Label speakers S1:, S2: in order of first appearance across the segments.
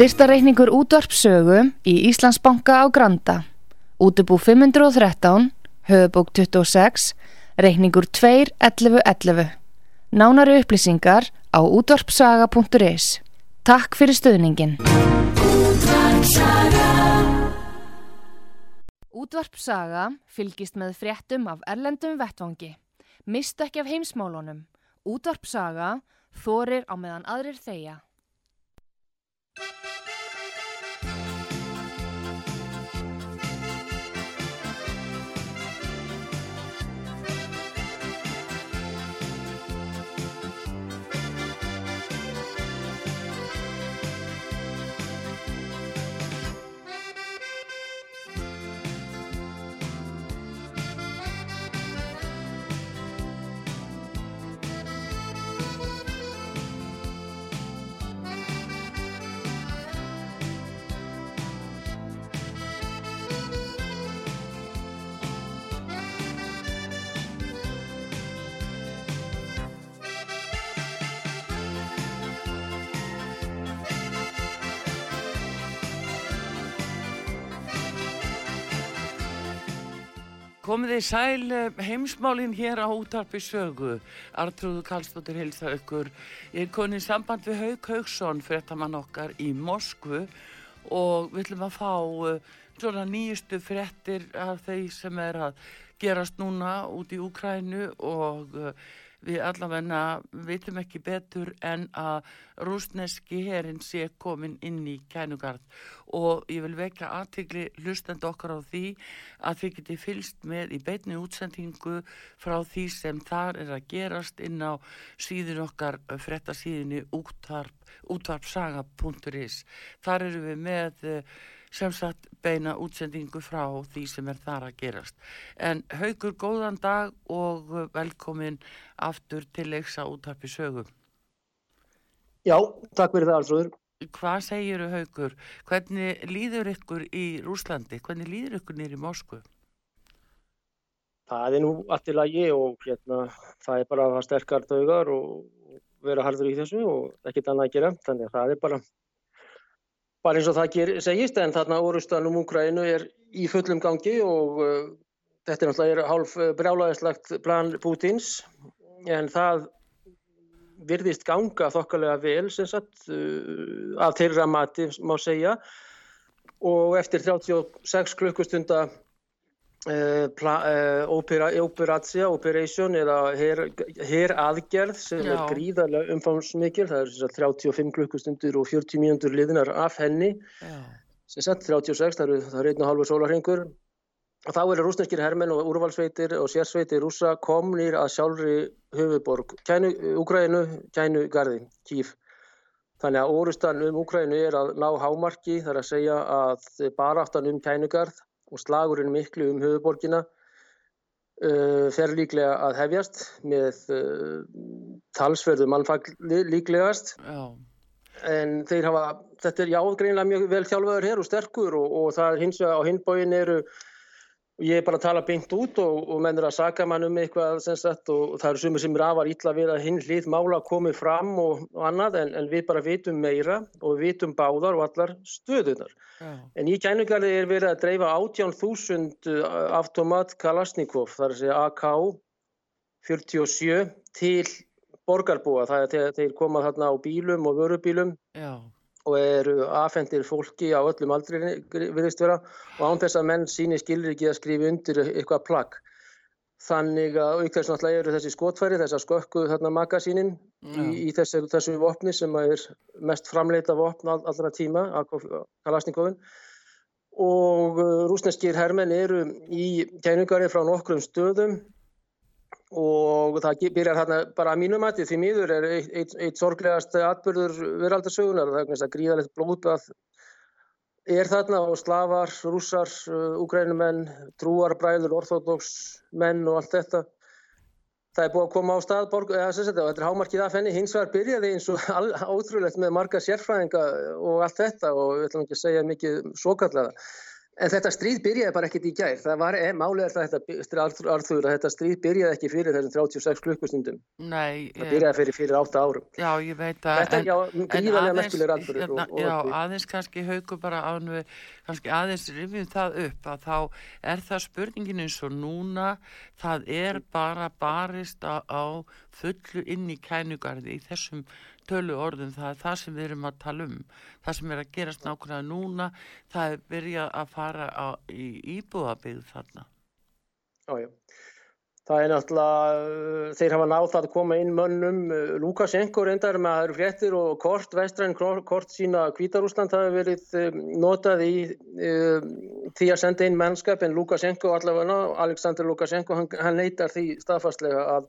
S1: Styrtareikningur útvarpsögu í Íslandsbanka á Granda. Útubú 513, höfubók 26, reikningur 2.11.11. Nánari upplýsingar á útvarpsaga.is. Takk fyrir stöðningin. Útvarpsaga fylgist með fréttum af erlendum vettvangi. Mistu ekki af heimsmálunum. Útvarpsaga þorir á meðan aðrir þeia.
S2: Komið þið sæl eh, heimsmálinn hér á útarpi sögu. Artrúðu Kallstóttir heilsa ykkur. Ég er konið samband við Haug Haugsson, frettamann okkar í Moskvu og við ætlum að fá uh, svona nýjustu frettir af þeir sem er að gerast núna út í Úkrænu og uh, við allavegna vitum ekki betur en að rúsneski herin sé komin inn í kænugard og ég vil vekja aðtikli hlustend okkar á því að þið geti fylst með í beitni útsendingu frá því sem þar er að gerast inn á síðun okkar frettasíðinni útvarpsaga.is þar eru við með sem sagt beina útsendingu frá því sem er þar að gerast. En haugur góðan dag og velkomin aftur til leiksa útarpi sögum.
S3: Já, takk fyrir það alveg.
S2: Hvað segir þau haugur? Hvernig líður ykkur í Rúslandi? Hvernig líður ykkur nýri í Moskvu?
S3: Það er nú allt í lagi og hérna, það er bara að hafa sterkar dögar og vera hardur í þessu og ekkert annað að gera. Þannig að það er bara bara eins og það ger, segist en þarna orustanum Úkrænu er í fullum gangi og uh, þetta er náttúrulega hálf uh, brjálaðislegt plan Pútins en það virðist ganga þokkalega vel sem sagt uh, af þeirra mati má segja. Og eftir 36 klukkustunda Uh, uh, operatsia, operation eða hér aðgerð sem Já. er gríðarlega umfámsmikil það er 35 klukkustundur og 40 mínútur liðinar af henni Já. sem sett 36, það er einn og halvur sólarhengur og þá eru rúsneskir hermenn og úrvalsveitir og sérsveitir rúsa komnir að sjálfri höfuborg kænu, Úgrænu, kænu gardi, kýf þannig að orustan um Úgrænu er að ná hámarki þar að segja að baráttan um kænugarð og slagurinn miklu um höfuborgina uh, fer líklega að hefjast með uh, talsverðu mannfagli líklegast Já. en þeir hafa þetta er jágreinlega mjög vel þjálfaður hér og sterkur og, og það er hins vegar á hinbóin eru Ég er bara að tala beint út og, og mennur að saka mann um eitthvað sagt, og það eru sumir sem er afar ítla við að hinn hlýð mála komið fram og, og annað en, en við bara vitum meira og við vitum báðar og allar stöðunar. Ja. En í kænugarði er verið að dreifa 18.000 uh, automat Kalashnikov, þar að segja AK 47 til borgarbúa. Það er þegar þeir komað þarna á bílum og vörubílum. Já og eru aðfendir fólki á öllum aldri viðist vera og án þess að menn síni skilur ekki að skrifa undir eitthvað plagg. Þannig að aukveðs náttúrulega eru þessi skotfæri, þess að skökku þarna magasínin í, í þessu, þessu vopni sem er mest framleita vopn all, allra tíma, Kalasnikovin. Og uh, rúsneskir hermenn eru í kænungari frá nokkrum stöðum og það byrjar hérna bara að mínum að því miður er eitt, eitt, eitt sorglegast atbyrður veraldarsögunar það er gríðalegt blóðbað er þarna og slavar, rússar, úgrænumenn, uh, trúarbræður, orþódoksmenn og allt þetta. Það er búið að koma á stað borg, eða, þetta, er hámarkið af henni, hins vegar byrjaði eins og ótrúlegt með marga sérfræðinga og allt þetta og við ætlum ekki að segja mikið svo kallega En þetta stríð byrjaði bara ekkert í gær. Það var, eh, málið er það þetta, Arþur, að þetta stríð byrjaði ekki fyrir þessum 36 klukkustundum.
S2: Nei.
S3: Það byrjaði fyrir fyrir 8 árum.
S2: Já, ég veit að.
S3: Þetta er já gríðarlega merkileg rannfyrir.
S2: Hérna, já, aðeins kannski haugu bara ánveg, kannski aðeins rifjum það upp að þá er það spurningin eins og núna það er bara barist á, á fullu inn í kænugarði í þessum tölu orðum, það er það sem við erum að tala um. Það sem er að gerast nákvæmlega núna, það er byrjað að fara á, í íbúðabíð þarna.
S3: Já, já. Það er náttúrulega, þeir hafa nátt að koma inn mönnum, Lukashenko reyndar með að það eru fréttir og kort, vestræn kort sína Kvítarúsland hafi verið um, notað í um, því að senda inn mennskap en Lukashenko allavega, Aleksandr Lukashenko, hann, hann neytar því staðfastlega að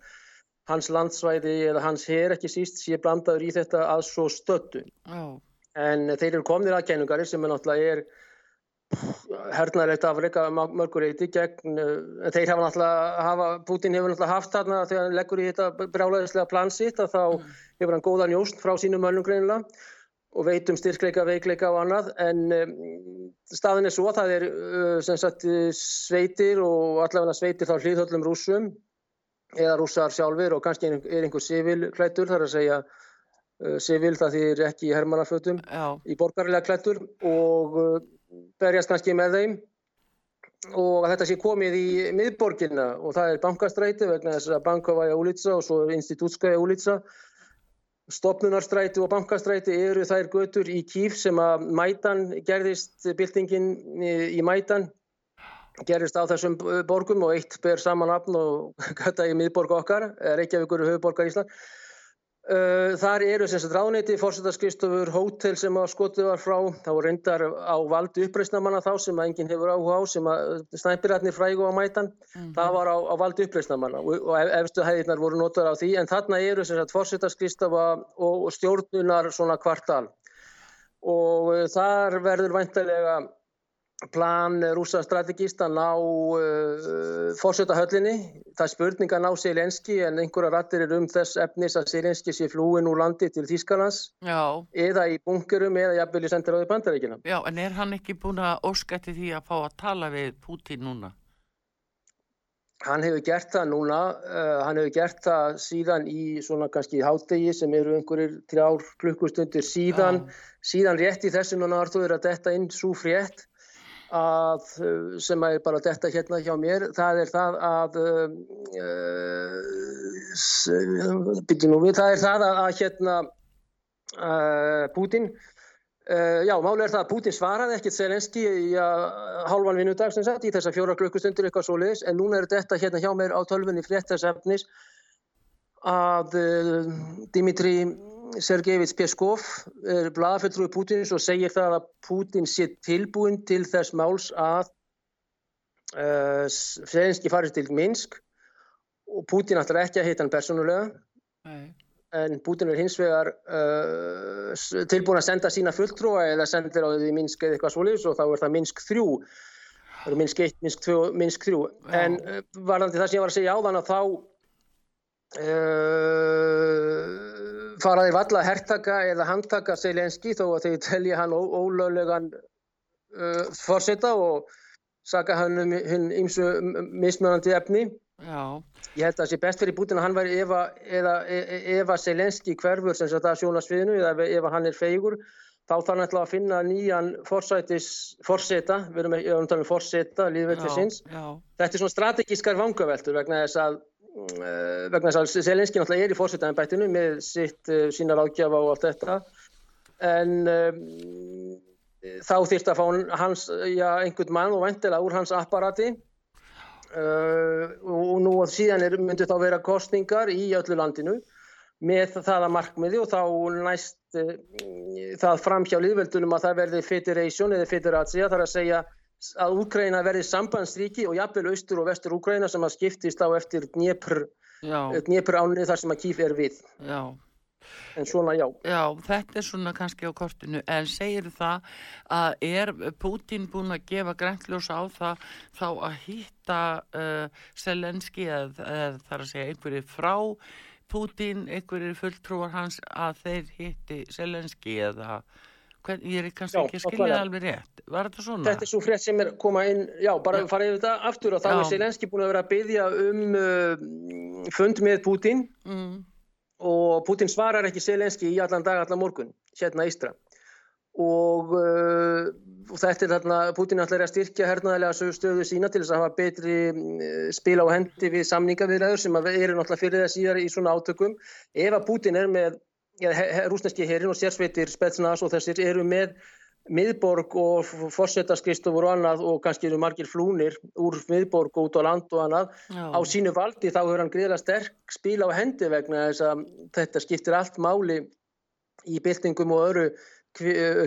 S3: hans landsvæði eða hans her ekki síst sé blandaður í þetta að svo stöttu.
S2: Oh.
S3: En þeir eru komnir að kennungari sem er náttúrulega er hernaðilegt afreika mörgur eiti gegn, en þeir hafa náttúrulega, hafa, Putin hefur náttúrulega haft þarna þegar hann leggur í þetta brjálæðislega plan sitt að þá mm. hefur hann góða njóst frá sínum greinilega og veit um styrkleika, veikleika og annað en um, staðin er svo að það er uh, sem sagt sveitir og allavega sveitir þá hlýðhöllum rúsum eða rússar sjálfur og kannski er einhver sivil klættur þar að segja uh, sivil það þýðir ekki í hermannafötum í borgarlega klættur og uh, berjast kannski með þeim. Og þetta sé komið í miðborginna og það er bankastræti vegna þess að Bankovaja Ulitsa og svo Institutskaja Ulitsa stopnunarstræti og bankastræti eru þær götur í Kíf sem að Mætan gerðist byltingin í Mætan gerist á þessum borgum og eitt ber saman afn og gata í miðborg okkar, Reykjavíkur og höfuborgar Ísland. Þar eru sem sagt ráðneiti, fórsettarskristöfur, hótel sem að skotið var frá, þá reyndar á valdi uppreysnamanna þá sem að enginn hefur áhuga á, sem að snæpiratnir frægu á mætan, mm -hmm. það var á, á valdi uppreysnamanna og, og efstu hæðirnar voru notar á því, en þarna eru sem sagt fórsettarskristofa og, og stjórnunar svona kvartal og þar verður væntalega plan rúsa strategist að ná uh, fórsöta höllinni. Það er spurning að ná Selenski en einhverja rattir er um þess efnis að Selenski sé flúin úr landi til Þýskalands
S2: Já.
S3: eða í bunkerum eða jafnvel í sendiráði bandaríkina.
S2: Já, en er hann ekki búin að óskætti því að fá að tala við Putin núna?
S3: Hann hefur gert það núna, uh, hann hefur gert það síðan í svona kannski hátegi sem eru einhverjir þrjár klukkustundir síðan, Já. síðan rétt í þessum og náttúrulega að detta inn svo frétt að, sem er bara þetta hérna hjá mér, það er það að uh, við, það er það að, að hérna uh, Putin uh, já, málega er það að Putin svaraði ekkert Selenski í hálfan vinnudag sem sagt, í þessa fjóra klukkustundir eitthvað svo leiðis, en núna er þetta hérna hjá mér á tölfunni frétt þess efnis að Dimitri Sergejevits Peskov er bladafelltrúi Pútins og segir það að Pútin sé tilbúin til þess máls að uh, Selenski farið til Minsk og Pútin ætlar ekki að heita hann persónulega
S2: Nei.
S3: en Pútin er hins vegar uh, tilbúin að senda sína fulltrúa eða sendir á því Minsk eða eitthvað svolítið og þá er það Minsk 3 það eru Minsk 1, Minsk 2, Minsk 3 Já. en uh, varðandi það sem ég var að segja á þann að þá faraði valla að herrtaka eða handtaka Selenski þó að þeir telja hann ólöglegan uh, fórseta og saka hann um ymsu mismunandi efni.
S2: Já.
S3: Ég held að það sé best fyrir Bútin að hann væri ef að Selenski hverfur sem að sjónasviðinu eða ef hann er feigur þá þarf hann alltaf að finna nýjan fórseta, við erum að tala um fórseta, líðveltisins. Þetta er svona strategískar vangaveltur vegna þess að vegna þess að Selenski náttúrulega er í fórsetaðanbættinu með sitt, uh, sína ráðgjafa og allt þetta. En um, þá þýrt að fá hans, já, einhvern mann og vendilega úr hans apparati. Uh, og nú og síðan er, myndi þá vera kostningar í öllu landinu með það að markmiði og þá næst uh, það framhjá liðveldunum að það verði federation eða federatsia þar að segja að Úkraina verði sambandsríki og jafnvel austur og vestur Úkraina sem að skiptist á eftir Dnepr, Dnepr ánni þar sem að kýf er við.
S2: Já.
S3: En svona já.
S2: Já, þetta er svona kannski á kortinu, en segir það að er Putin búin að gefa græntljósa á það þá að hýtta uh, Selenski eða, þar að segja einhverju frá Putin, einhverju fulltrúar hans að þeir hýtti Selenski eða Hvern, ég er kannski já, ekki að skilja það alveg rétt. Var þetta svona?
S3: Þetta er svo frétt sem er koma inn, já, bara fara yfir þetta aftur og þá já. er Selenski búin að vera að byggja um uh, fund með Putin mm. og Putin svarar ekki Selenski í allan dag, allan morgun, hérna Ístra og, uh, og þetta er þarna, Putin ætlar að styrkja hernaðilega stöðu sína til þess að hafa betri uh, spil á hendi við samningaviðræður sem eru náttúrulega fyrir það síðar í svona átökum. Ef að Putin er með, rúsneski herin og sérsveitir Spetsnaz og þessir eru með miðborg og fórsetarskristovur og annað og kannski eru margir flúnir úr miðborg og út á land og annað. Já. á sínu valdi þá hefur hann greiðilega sterk spil á hendi vegna þess að þetta skiptir allt máli í byltingum og öru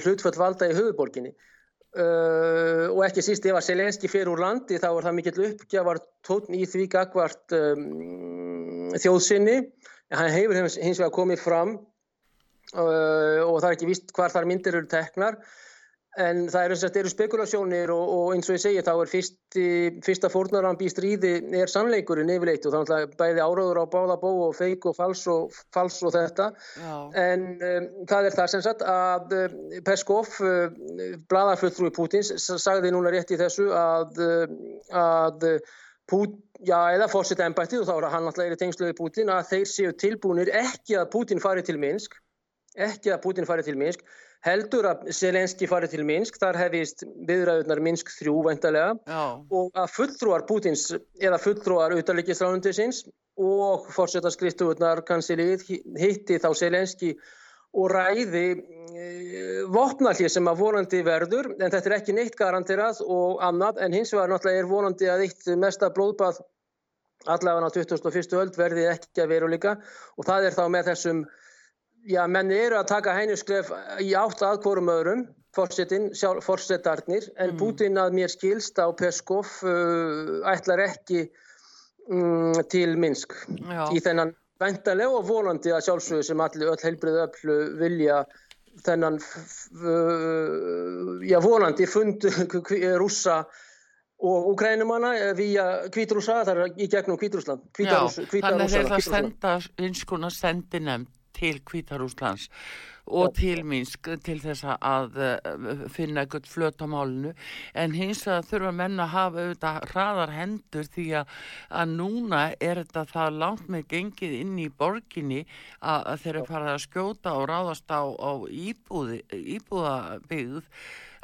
S3: hlutföll valda í höfuborginni uh, og ekki síst ef að Selenski fyrir úr landi þá er það mikill uppgjafar tótn í því gagvart um, þjóðsynni en hann hefur hins vegar komið fram og það er ekki vist hvar þar myndir eru teknar En það eru, eru spekulasjónir og, og eins og ég segi þá er fyrsti, fyrsta fórnaramb í stríði er sannleikurinn yfirleitt og þannig að bæði áráður á báða bó og feik og fals og, fals og þetta. Já. En um, það er það sem sagt að um, Peskov, um, bladarfulltrúi Pútins, sagði núna rétt í þessu að, að Pút, já, eða fórseta ennbættið og þá er hann alltaf í tengsluði Pútin að þeir séu tilbúinir ekki að Pútin fari til Minsk, ekki að Pútin fari til Minsk heldur að Selenski farið til Minsk, þar hefist viðræðunar Minsk 3 væntalega Já. og að fulltrúar Pútins eða fulltrúar auðarleikisránundisins og fórsetarskristuðunar kansilið hitti þá Selenski og ræði e, vopnallið sem að vonandi verður en þetta er ekki neitt garanterað og annað en hins vegar náttúrulega er vonandi að eitt mesta blóðbað allavega á 2001. öld verði ekki að veruleika og það er þá með þessum já, menn eru að taka hænuskref í átt aðkvorum öðrum, fórsetin, fórsetarnir, en mm. Putin að mér skilst á Peskov uh, ætlar ekki um, til Minsk já. í þennan vendalega og volandi að sjálfsögðu sem allir öll heilbrið öll vilja þennan uh, já, volandi fund rúsa og Ukrænumanna via Kvítrúsa, það er í gegnum Kvítrúsland
S2: Þannig er það senda eins konar sendinemnd til Kvítarúslands og til Minsk til þess að eh, finna eitthvað flöt á málinu. En hins að þurfa menna að hafa auðvitað hraðar hendur því að, að núna er þetta það langt með gengið inn í borginni að, að þeir eru farið að skjóta og ráðast á, á íbúði, íbúðabyggð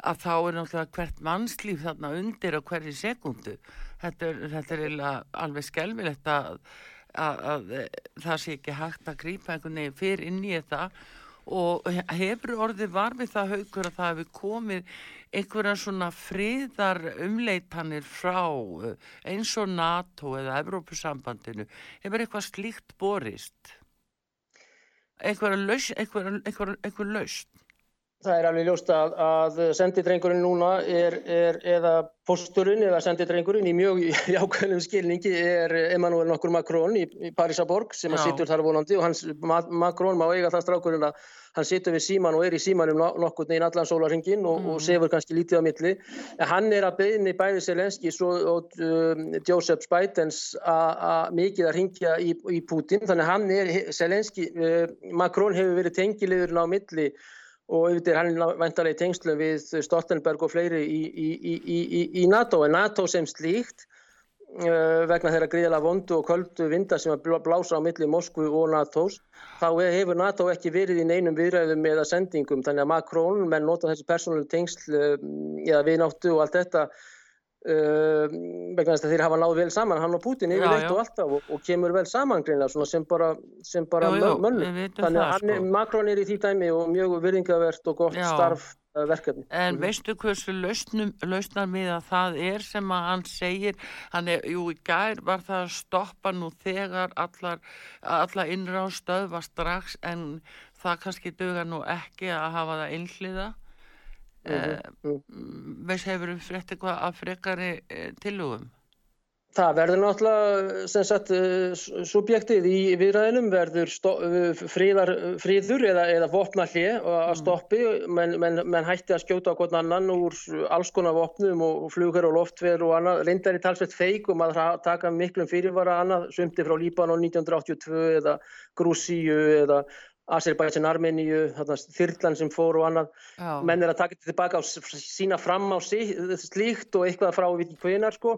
S2: að þá er náttúrulega hvert mannslíf þarna undir á hverju sekundu þetta er, þetta er alveg skelvilegt að að, að eh, það sé ekki hægt að grýpa einhvern veginn fyrir inn í þetta. Og hefur orðið varfið það haugur að það hefur komið einhverja svona friðar umleitanir frá eh, eins og NATO eða Evrópusambandinu? Hefur eitthvað slíkt borist? Einhverja laus einhverja, einhverja, einhverja laust
S3: Það er alveg ljóst að, að sendidrengurinn núna er, er eða posturinn eða sendidrengurinn í mjög jákvæðnum skilningi er Emmanuel nokkur Macron í, í Parísaborg sem að sittur þar vonandi og hans, Macron má eiga það strákurinn að hann sittur við síman og er í símanum nokkur neginn allan sólaringin og, mm. og sefur kannski lítið á milli. En hann er að beðni bæði Selenski og um, Joseph Bidens að mikið að ringja í, í Putin þannig að hann er, Selenski, uh, Macron hefur verið tengilegurinn á milli og auðvitað er hann vantarlega í tengslu við Stoltenberg og fleiri í, í, í, í NATO. En NATO sem slíkt uh, vegna þeirra gríðala vondu og köldu vinda sem að blása á milli Moskvu og NATOs þá hefur NATO ekki verið í neinum viðræðum eða sendingum. Þannig að Macron menn nota þessi persónuleg tengsl um, eða viðnáttu og allt þetta vegna þess að þeir hafa náðu vel saman hann og Putin yfirleitt og alltaf og, og kemur vel saman greinlega sem bara, sem bara mönnu þannig að sko. Macron er í því dæmi og mjög virðingavert og gott já. starf uh, verkefni
S2: En mm. veistu hversu lausnar með að það er sem að hann segir hann er, jú í gær var það að stoppa nú þegar allar, allar innráð stöðva strax en það kannski dögar nú ekki að hafa það einhliða Uh, veist hefur við frétt eitthvað af frekari uh, tilugum?
S3: Það verður náttúrulega sem sagt uh, subjektið í viðræðinum verður fríðar, fríður eða, eða vopna hlið að mm. stoppi menn men, men hætti að skjóta á hvern annan úr alls konar vopnum og flugur og loftver og annað reyndar í talsveit feikum að taka miklum fyrirvara annað sumti frá Líbanon 1982 eða Grúsíu eða Azerbaijan, Armeníu, þyrlan sem fór og annað. Já. Menn er að taka þetta tilbaka og sína fram á sí, slíkt og eitthvað frá við hvenar sko.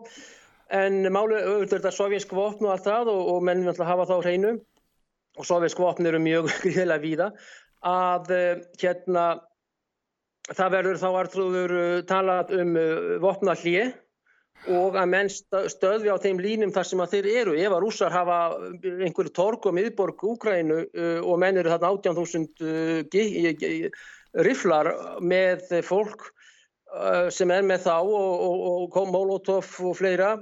S3: En máli auðvitað er sovjísk vopn og allt það og, og menn vil hafa þá hreinu og sovjísk vopn eru mjög gríðilega víða að uh, hérna það verður þá artrúður uh, talað um uh, vopna hlið og að menn stöðvi á þeim línum þar sem að þeir eru. Ef að rússar hafa einhverju torg og miðborg Úgrænu uh, og menn eru þarna 18.000 uh, riflar með fólk sem er með þá og, og, og Molotov og fleira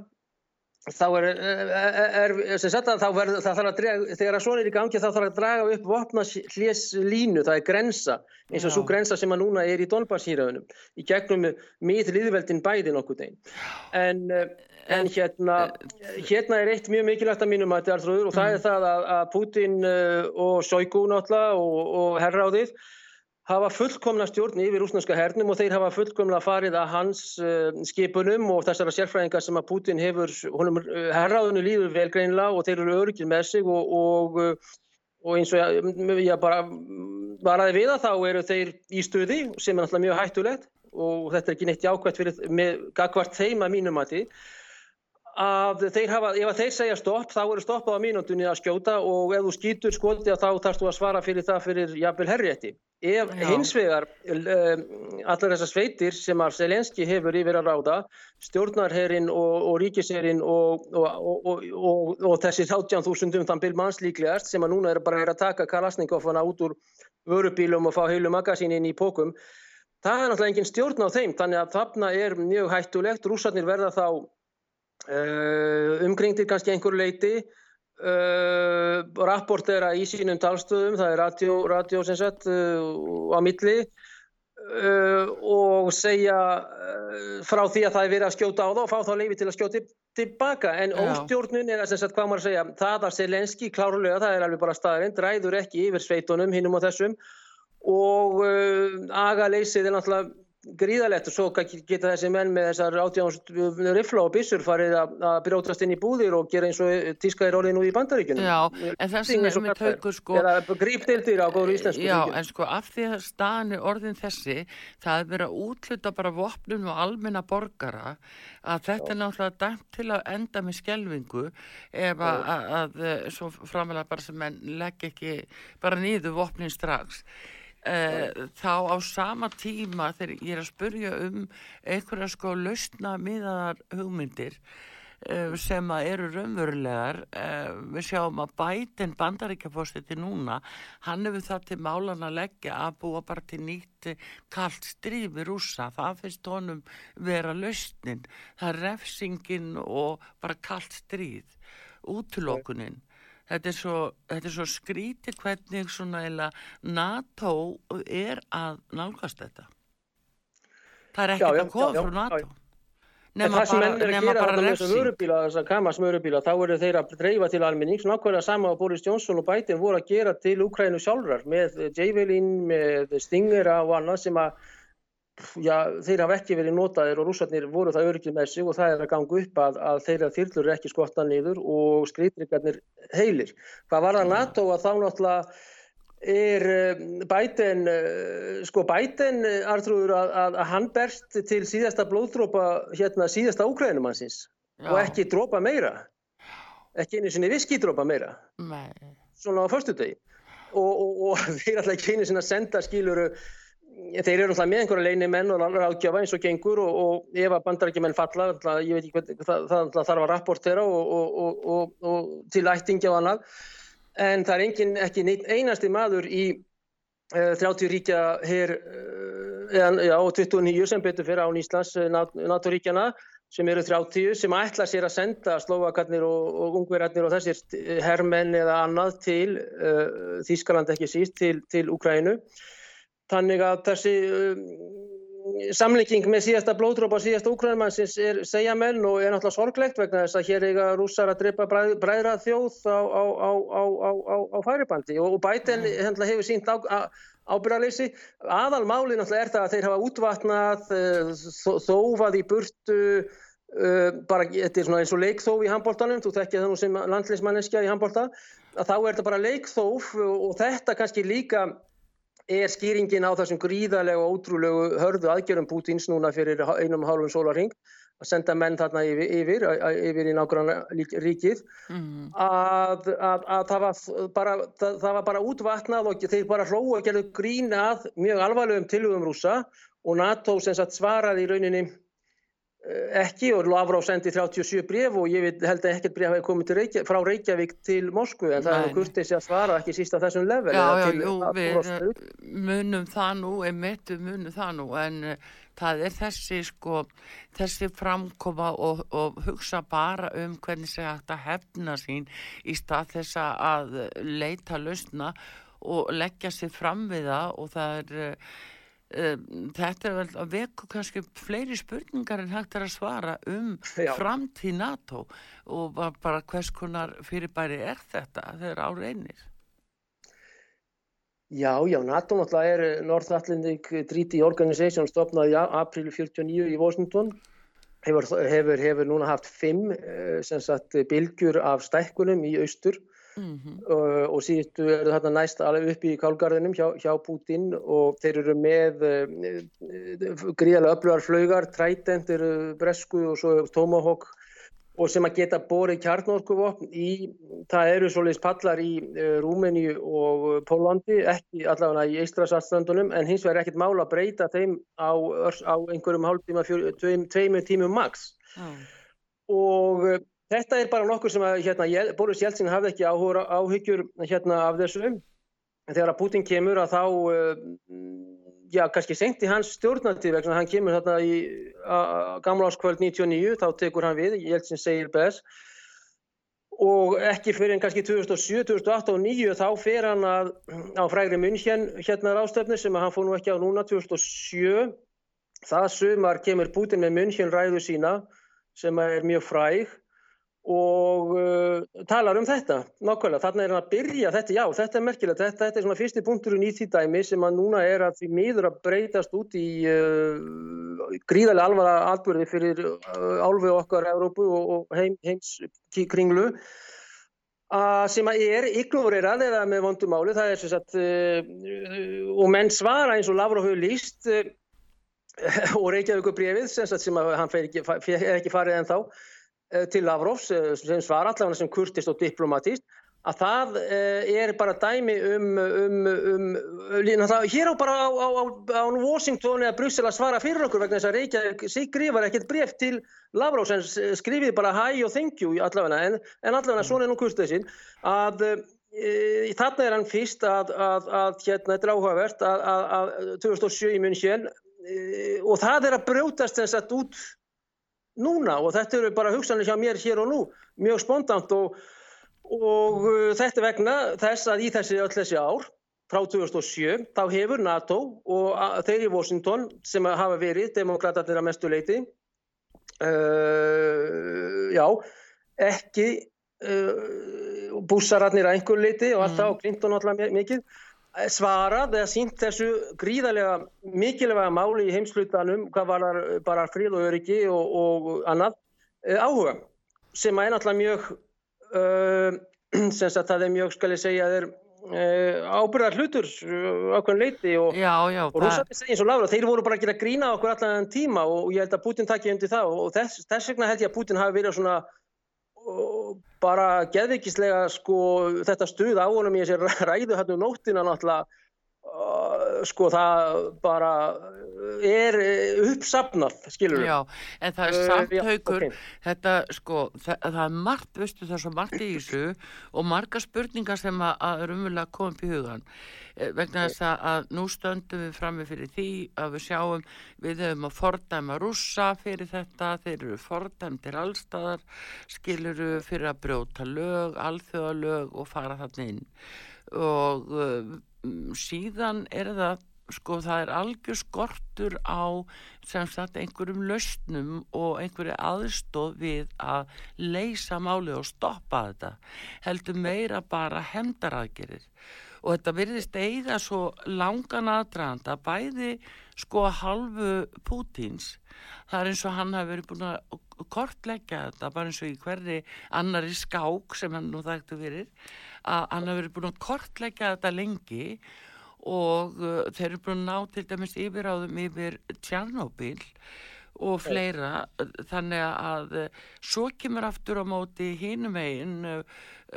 S3: þá er, er, er sem sagt að þá verður það þarf að drega, þegar að svona er í gangi þá þarf að draga upp vopna hljés línu, það er grensa eins og svo grensa sem að núna er í Donbass-hýraðunum í gegnum miður liðveldin bæði nokkuð einn en, en hérna hérna er eitt mjög mikilvægt að mínum að þetta er alltaf og það er mm. það að, að Putin og Sjóiku náttúrulega og, og herráðið hafa fullkomna stjórn yfir rúsnarska hernum og þeir hafa fullkomna farið að hans uh, skipunum og þessara sérfræðingar sem að Putin hefur, honum uh, herraðinu líður velgreinlega og þeir eru öryggir með sig og, og, uh, og eins og ég, bara varaði við að þá eru þeir í stuði sem er náttúrulega mjög hættulegt og þetta er ekki neitt jákvæmt fyrir með gagvart þeim að mínum að því að þeir hafa, ef að þeir segja stopp þá eru stoppað á mínúndunni að skjóta og ef þú skýtur skoti þá þarfst þú að svara fyrir það fyrir jafnvel herriætti ef Já. hins vegar um, allar þessar sveitir sem að Selenski hefur yfir að ráða stjórnarherrin og, og ríkisherrin og, og, og þessi 18.000 um þann bylmanns líklegast sem að núna er bara að taka Kalasnikofana út úr vörubílum og fá heilu magasínin í pókum það er náttúrulega engin stjórn á þeim þannig að þarna er mjög hættulegt rúsarnir verða þá umkringtir kannski einhver leiti uh, rapportera í sínum talstöðum, það er radio, radio sem sagt uh, á milli. Og segja frá því að það er verið að skjóta á það og fá þá leifi til að skjóta tilbaka. En Já. óstjórnun er að sem sagt hvað maður segja það að Selenski klárlega, það er alveg bara staðarinn, dræður ekki yfir sveitunum hinnum og þessum. Og aga leysið er náttúrulega gríðalegt og svo geta þessi menn með þessar átjáðans rifla og bissur farið að brótast inn í búðir og gera eins og tískaðir orðið nú í bandaríkunum.
S2: Já, en það sem er með taukur sko...
S3: Eða gríptildir á góður íslensku.
S2: Já, en sko af því að staðan er orðin þessi, það er verið að útluta bara vopnum og almenna borgara að þetta Já. er náttúrulega dæmt til að enda með skjelvingu ef að, að, að svo framlega bara sem menn legg ekki bara nýðu vopnin strax. Uh, þá á sama tíma þegar ég er að spurja um einhverja sko lausna miðaðar hugmyndir uh, sem að eru raunverulegar. Uh, við sjáum að bætin bandaríkjafóstiti núna hann hefur það til málan að leggja að búa bara til nýtt kallt stríð við rúsa, það finnst honum vera lausnin, það er refsingin og bara kallt stríð. Útlokunin þetta er svo, svo skríti hvernig svona eila NATO er að nálgast þetta. Það er ekkert að koma frá NATO.
S3: Nema bara, nema bara refsing. þessar kamas mörubíla, þá eru þeir að dreifa til almenning, svona ákveðlega sama á Boris Johnson og Biden voru að gera til Ukrænu sjálfrar með Javelin, með Stingera og annað sem að já, þeir hafa ekki verið notaðir og rússarnir voru það öryggið með sig og það er að ganga upp að, að þeirra þyrlur er ekki skotta niður og skriðringarnir heilir. Hvað var það NATO að þá náttúrulega er eh, bæten, eh, sko bæten eh, artrúður að, að, að hann berst til síðasta blóðdrópa hérna síðasta úkrænumansins og ekki drópa meira. Ekki einu sinni viskidrópa meira. Nei. Svona á förstu degi. Og, og, og þeir alltaf ekki einu sinni að senda skiluru þeir eru alltaf með einhverja leini menn og ráðgjafa eins og gengur og, og ef að bandarækjumenn falla, alltaf, ég veit ekki hvað, það, það þarf að rapportera og, og, og til ættingja og annað, en það er engin, ekki einasti maður í uh, 30 ríkja hér, uh, já, 29 sem betur fyrir án Íslands, eh, NATO-ríkjana, sem eru 30, sem ætla sér að senda slóakarnir og ungverðarnir og þessir herrmenn eða annað til uh, Þískaland ekki síst, til, til Ukrænu Þannig að þessi um, samlinging með síðasta blóðdrópa og síðasta úkrænumannsins er segja menn og er náttúrulega sorglegt vegna þess að hér eiga rússar að drepa bræðra þjóð á, á, á, á færibandi og Biden mm. hefur sínt ábyrðarleysi. Aðalmáli náttúrulega er það að þeir hafa útvatnað, uh, þófað í burtu, uh, bara þetta er svona eins og leikþóf í handbóltanum, þú þekkið það nú sem landleismanneskja í handbólta þá er þetta bara leikþóf og þetta kannski líka er skýringin á þessum gríðarlega og ótrúlegu hörðu aðgjörum Pútins núna fyrir einum hálfum sólarhing að senda menn þarna yfir, yfir, yfir í nákvæmlega ríkið mm. að, að, að það, var bara, það, það var bara útvatnað og þeir bara hlóðu að gera grín að mjög alvarlegum tilhugum rúsa og NATO sem sagt svaraði í rauninni ekki og Lavrov sendi 37 bref og ég held að ekkert bref hefði komið Reykjavík, frá Reykjavík til Moskvu en það hefur kurtið sér að svara ekki síst á þessum level
S2: Já, já, jú, við munum það nú, við munum það nú en uh, það er þessi sko, þessi framkoma og, og hugsa bara um hvernig segja þetta hefna sín í stað þess að leita lausna og leggja sér fram við það og það er uh, þetta er vel að veku kannski fleiri spurningar en hægt er að svara um Já. framtíð NATO og bara hvers konar fyrirbæri er þetta þegar á reynir?
S3: Já, já, NATO náttúrulega er North Atlantic Treaty Organization stopnaði í april 49 í Washington. Hefur, hefur, hefur núna haft fimm eh, sagt, bilgjur af stækkunum í austur Mm -hmm. uh, og síðustu eru þarna næst alveg upp í kálgarðinum hjá, hjá Putin og þeir eru með uh, gríðarlega öflugar flaugar, Trident eru bresku og svo Tomahawk og sem að geta borið kjarnorkuvopn í, það eru svolítið pallar í uh, Rúmeni og Pólandi, ekki allavega í Eistrasastrandunum en hins vegar ekkert mála að breyta þeim á, á einhverjum hálftíma, tveim, tveimur tímum max mm. og Þetta er bara nokkur sem að hérna, Boris Jeltsin hafði ekki áhuga, áhyggjur hérna, af þessu. En þegar að Putin kemur að þá, uh, já, kannski senti hans stjórnandi vegna hann kemur hérna í gamla áskvöld 99, þá tekur hann við, Jeltsin segir best. Og ekki fyrir en kannski 2007, 2008 og 2009 þá fer hann að, á frægri München hérna rástefnu sem hann fór nú ekki á núna 2007. Það sumar kemur Putin með München ræðu sína sem er mjög fræg og uh, talar um þetta nákvæmlega, þarna er hann að byrja þetta, já þetta er merkilegt, þetta, þetta er svona fyrsti punkturinn í því dæmi sem að núna er að því miður að breytast út í uh, gríðarlega alvara alburði fyrir uh, álfi okkar Európu og, og heim, heims kringlu sem að er ignorerað eða með vondumáli, það er sem sagt og menn svara eins og Lavrov hefur líst og Reykjavík brefið sem, að hann fer ekki, fer ekki farið en þá til Lavrovs eh, sem svar allavega sem kurtist og diplomatist að það eh, er bara dæmi um, um, um hér á bara á, á, á Washington eða Brussel að svara fyrir okkur vegna þess að Reykjavík skrifar ekkert bref til Lavrovs en skrifið bara hi og thank you allavega en, en allavega svona er nú kurtisinn að e, þarna er hann fyrst að, að, að hérna þetta er áhugavert að, að 2007 í München e, og það er að brjótast þess að út núna og þetta eru bara hugsanlega hjá mér hér og nú mjög spontant og, og uh, þetta vegna þess að í þessi öll þessi ár frá 2007 þá hefur NATO og þeir í Washington sem hafa verið demokratatir að mestu leiti uh, já ekki uh, búsararnir að einhver leiti og alltaf mm. og Clinton alltaf mikið svarað eða sínt þessu gríðarlega mikilvæga máli í heimslutanum hvað var bara fríð og öryggi og, og annað eh, áhuga sem er náttúrulega mjög uh, sem sagt það er mjög skal ég segja þeir uh, ábyrðar hlutur ákveðin leiti og, og rúsandi segja eins og lára þeir voru bara að grína okkur allan tíma og, og ég held að Putin takki undir það og þess, þess vegna held ég að Putin hafi verið svona bara geðvikislega sko þetta stuð á honum í þessi ræðu hérna um nóttina náttúrulega sko það bara er uppsapnað skilur við.
S2: Já, en það er uh, samt uh, haugur, okay. þetta sko það, það er margt, veistu það er svo margt í þessu og marga spurningar sem að, að er umverulega komið upp í hugan Eh, vegna þess að nú stöndum við frammi fyrir því að við sjáum við höfum að fordæma rússa fyrir þetta, þeir eru fordæmtir allstaðar, skiluru fyrir að brjóta lög, alþjóðalög og fara þarna inn og síðan er það sko það er algjör skortur á sem sagt einhverjum lausnum og einhverju aðstóð við að leysa máli og stoppa þetta heldur meira bara hemdaraðgerir og þetta virðist eiga svo langan aðdraðanda bæði sko halvu Pútins það er eins og hann hafi verið búin að kortleggja þetta bara eins og í hverri annari skák sem hann nú þægtu fyrir að hann hefur verið búin að kortleggja þetta lengi og uh, þeir eru búin að ná til dæmis yfiráðum yfir Tjarnóbíl og fleira þannig að uh, svo kemur aftur á móti hínum einn uh,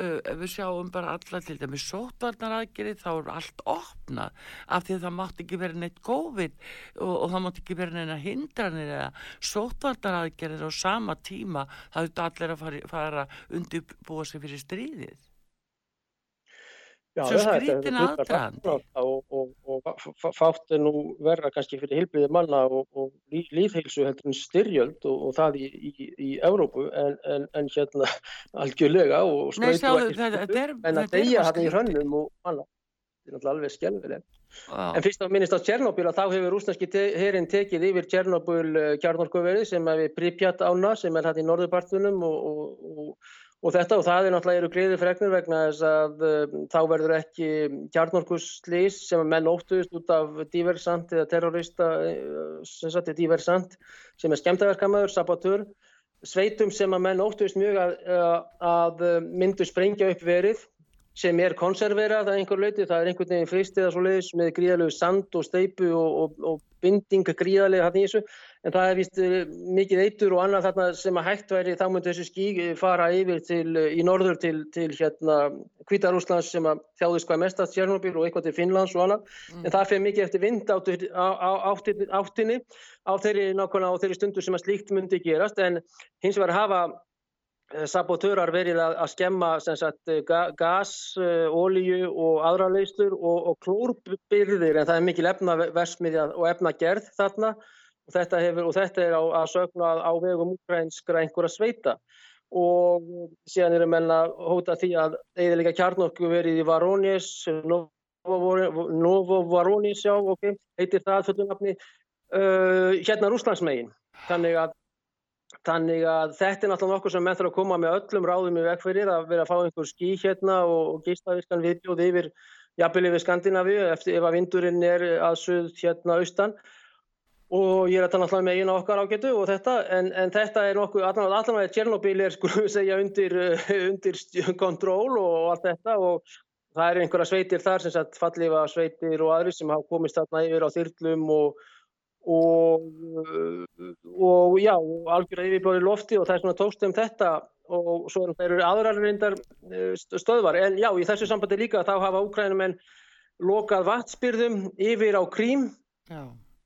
S2: uh, við sjáum bara alla til dæmis sótvarnar aðgerið þá er allt opnað af því að það mátt ekki vera neitt COVID og, og það mátt ekki vera neina hindranir eða sótvarnar aðgerið á sama tíma það er allir að fara, fara undirbúa sig fyrir stríðið
S3: Já,
S2: Svo
S3: er
S2: aðdragandi.
S3: og, og, og, fátt er nú verra kannski fyrir hilbriði manna og, og lí- lífheilsu heldur en styrjöld og, og það í, í, í Evrópu en, en, en hérna algjörlega og
S2: sjáðu,
S3: ekki en að deyja hann í hrönnum og manna þetta er náttúrulega alveg skelfileg
S2: Já.
S3: En fyrst að minnist á Tjernobyl að þá hefur rúsneski te herin tekið yfir Tjernobyl uh, kjarnorkuverið sem við Pripyat ána sem er hægt í norðurpartunum og, og, þetta og það er náttúrulega eru greiði fregnir vegna þess að uh, þá verður ekki kjarnorkuslís sem að menn óttuðist út af diversant eða terrorista uh, sem sagt er diversant sem er skemmtaverkamæður, sabotör sveitum sem að menn óttuðist mjög að, að, að myndu sprengja upp verið sem er konserverað að einhver leiti, það er einhvern veginn fristið að svo leiðis með gríðalegu sand og steipu og, og, og binding gríðalega hann í þessu, en það er vist mikið eitur og annað þarna sem að hægt væri þá myndi þessu skí fara yfir til, í norður til, til hérna Kvítarúslands sem að þjáðist hvað mest að Tjernobyl og eitthvað til Finnlands og annað, en það fyrir mikið eftir vind áttu, á, á, áttinni, á þeirri nákvæmlega á þeirri stundu sem að slíkt myndi gerast, en hins vegar hafa sabotörar verið að, að skemma sagt, ga, gas, uh, ólíu og aðra leyslur og, og klórbyrðir en það er mikil efnaversmiðja og efnagerð þarna og þetta, hefur, og þetta er á, að sögna á vegum úkrænskra einhverja sveita. Og síðan eru menna hóta því að eða líka kjarnorku verið í Varónis Novo Varónis já, ok, heitir það fullunafni uh, hérna Rúslandsmegin þannig að Þannig að þetta er náttúrulega nokkuð sem menn þarf að koma með öllum ráðum í vegferðir að vera að fá einhver skí hérna og, og geislavirkan viðbjóð yfir jafnvel yfir Skandinavíu ef að vindurinn er að suð hérna austan og ég er að tala náttúrulega með eina okkar ágætu og þetta en, en þetta er nokkuð, allan að Tjernobyl er skulum segja undir, undir kontról og, allt þetta og það er einhverja sveitir þar sem sagt fallifa sveitir og aðri sem hafa komist þarna yfir á þyrlum og og, og já, algjörða yfirblári lofti og það er svona tókst um þetta og svo eru aðrar reyndar stöðvar. En já, í þessu sambandi líka þá hafa úkrænumenn lokað vatnsbyrðum yfir á Krím,
S2: Já.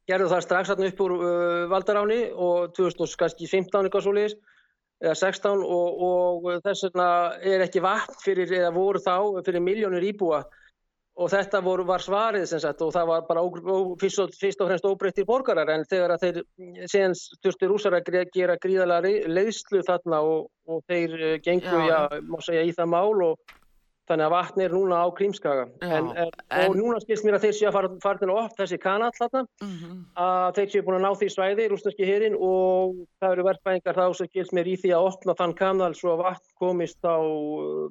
S3: Gerðu það strax upp úr uh, Valdaráni og 2015 eitthvað svo leiðis eða 16 og, og þess vegna er ekki vatn fyrir, eða voru þá fyrir miljónir íbúa. Og þetta voru, var svarið sem sagt og það var bara fyrst, og, fyrst og fremst óbreyttir borgarar en þegar að þeir síðan stjórnstu rúsar að gera gríðalega leiðslu þarna og, og þeir gengu, já, já má segja í það mál og þannig að vatn er núna á Krímskaga. En, en, og núna skilst mér að þeir séu að fara, fara til upp þessi kanal þarna.
S2: Mm -hmm.
S3: að þeir séu búin að ná því svæði rúsneski hérin og það eru verðbæðingar þá sem skilst mér í því að opna þann kanal svo að vatn komist á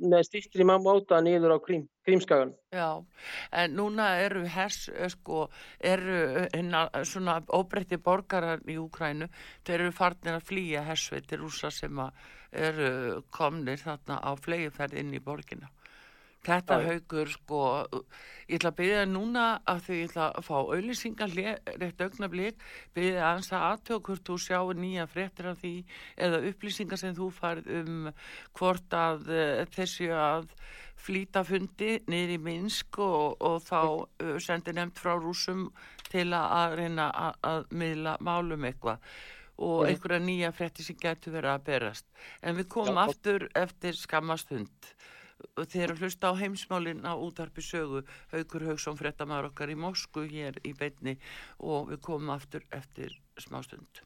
S3: með styrkri máta niður á Krím, Krímskagan
S2: Já, en núna eru hers, sko, eru hérna svona óbreytti borgarar í Úkrænu, þeir eru farnir að flýja hersveitir rúsa sem eru komnir þarna á flegiferð inn í borgina. Þetta haugur, sko, ég ætla að byrja núna að því ég ætla að fá auðlýsingar rétt augnablík, byrja aðeins að aðtöku hvort þú sjáu nýja fréttir af því eða upplýsingar sem þú farið um hvort að uh, þessi að flýta fundi niður í Minsk og, og þá uh, sendi nefnt frá rúsum til að, að reyna að, að miðla málum eitthvað og einhverja nýja frétti sem getur verið að berast. En við komum aftur eftir skammastund þeir eru hlusta á heimsmálinn á útarpi sögu Haugur Haugsson frettamæður okkar í Moskvu hér í beinni og við komum aftur eftir smástund.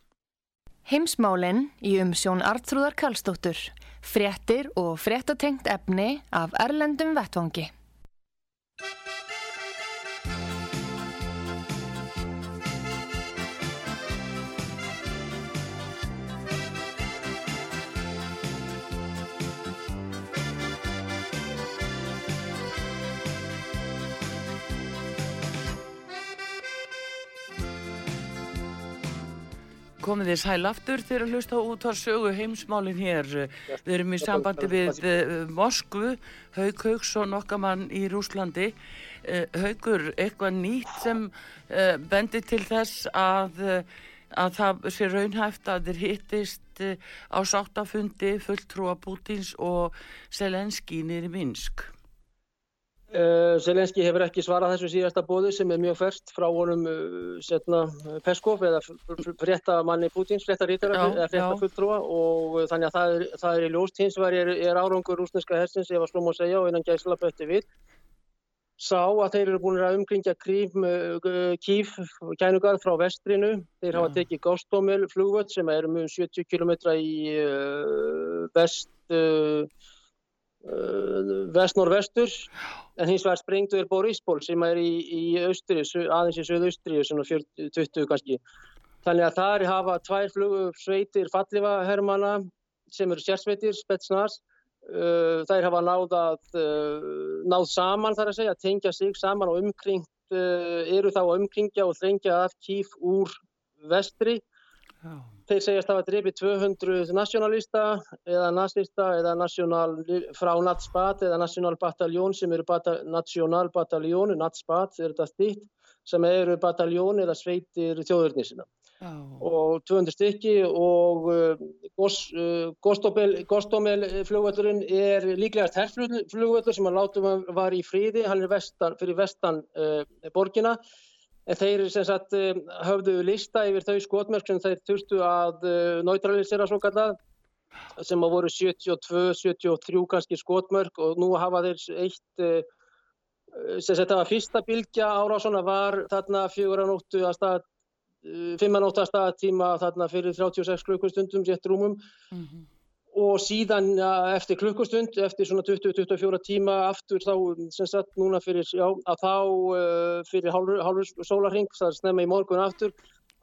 S1: Heimsmálinn í umsjón Artrúðar Karlsdóttur, frettir og frettatengt efni af Erlendum Vettvangi.
S2: Komið þið sæl aftur þegar að hlusta út á sögu heimsmálinn hér. Við erum í sambandi við uh, Moskvu, Haug Haugsson okkamann í Rúslandi. Uh, Haugur, eitthvað nýtt sem uh, bendir til þess að, að það sé raunhæft að þeir hittist á sáttafundi fulltrúa Pútins og Selenski nýri Minsk?
S3: Uh, Zelenski hefur ekki svarað þessu síðasta bóði sem er mjög færst frá honum uh, Peskov eða frétta manni Pútins, frétta rítara eða frétta fulltrúa og uh, þannig að það er, það er í ljóst hins var er, er árangur rúsneska hersins ef að slúm að segja og einan gæsla bötti við. Sá að þeir eru búin að umkringja kýf kænugarð frá vestrinu. Þeir hafa tekið Gástómel flugvöld sem er um 70 km í vest vest-norvestur en hins vegar sprengtu er Boríspól sem er í, í austri, aðeins í söðu-austri svona 40-20 kannski. Þannig að þar hafa tvær flugsveitir falliva hermana sem eru sérsveitir, spetsnars uh, þær hafa náð að uh, náð saman þar að segja, tengja sig saman og umkringt uh, eru þá að umkringja og þrengja af kýf úr vestri Já. Þeir segjast að það var drifið 200 nationalista eða nazista eða frá Natspat eða National Bataljón sem eru bata, National Bataljón, Natspat er þetta stýtt, sem eru bataljón eða sveitir þjóðurnisina. Og 200 stykki og uh, Gostomel uh, flugvöldurinn er líklegast herrflugvöldur sem að látum var í fríði, hann er vestan, fyrir vestan uh, borgina En þeir sagt, eh, höfðu lista yfir þau skotmörk sem þeir þurftu að eh, neutralisera svo kallað sem að voru 72, 73 kannski skotmörk og nú hafa þeir eitt eh, sem þetta var fyrsta bylgja árásona var þarna fjögur að nóttu að stað fimmann átt að staða tíma þarna fyrir 36 klukkustundum rétt rúmum. Mm -hmm og síðan eftir klukkustund, eftir svona 20-24 tíma aftur þá, sem sagt núna fyrir, já, að þá uh, fyrir hálfur sólarhing, það er snemma í morgun aftur,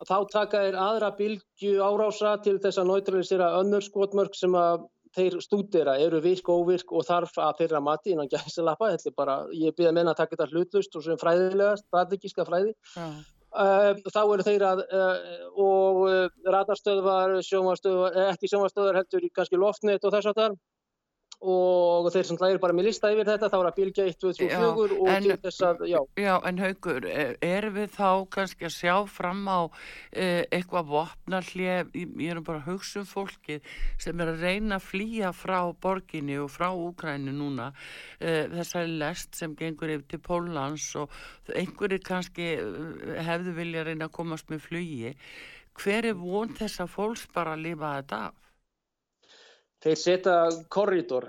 S3: að þá taka þeir aðra bylgu árása til þess að neutralisera önnur skotmörk sem að þeir stúdera, eru virk og óvirk og þarf að þeirra mati innan gæðislappa, þetta er bara, ég byrja að menna að taka þetta hlutust og sem fræðilega, strategíska fræði. Já. Uh, þá eru þeir að uh, og uh, radarstöðvar, sjómarstöðvar, ekki sjómarstöðvar heldur kannski loftnett og þess að það og þeir sem lægir bara með lista yfir þetta þá er að bylgja 1, 2, 3, 4 og en, til þess að, já.
S2: Já, en Haugur, erum við þá kannski að sjá fram á eh, eitthvað vopnarlið, ég er bara að hugsa um fólkið sem er að reyna að flýja frá borginni og frá Úkrænu núna, eh, þessari lest sem gengur yfir til Pólans og einhverju kannski hefðu vilja reyna að komast með flugi. Hver er von þess að fólks bara að lifa þetta af?
S3: Þeir setja korridor,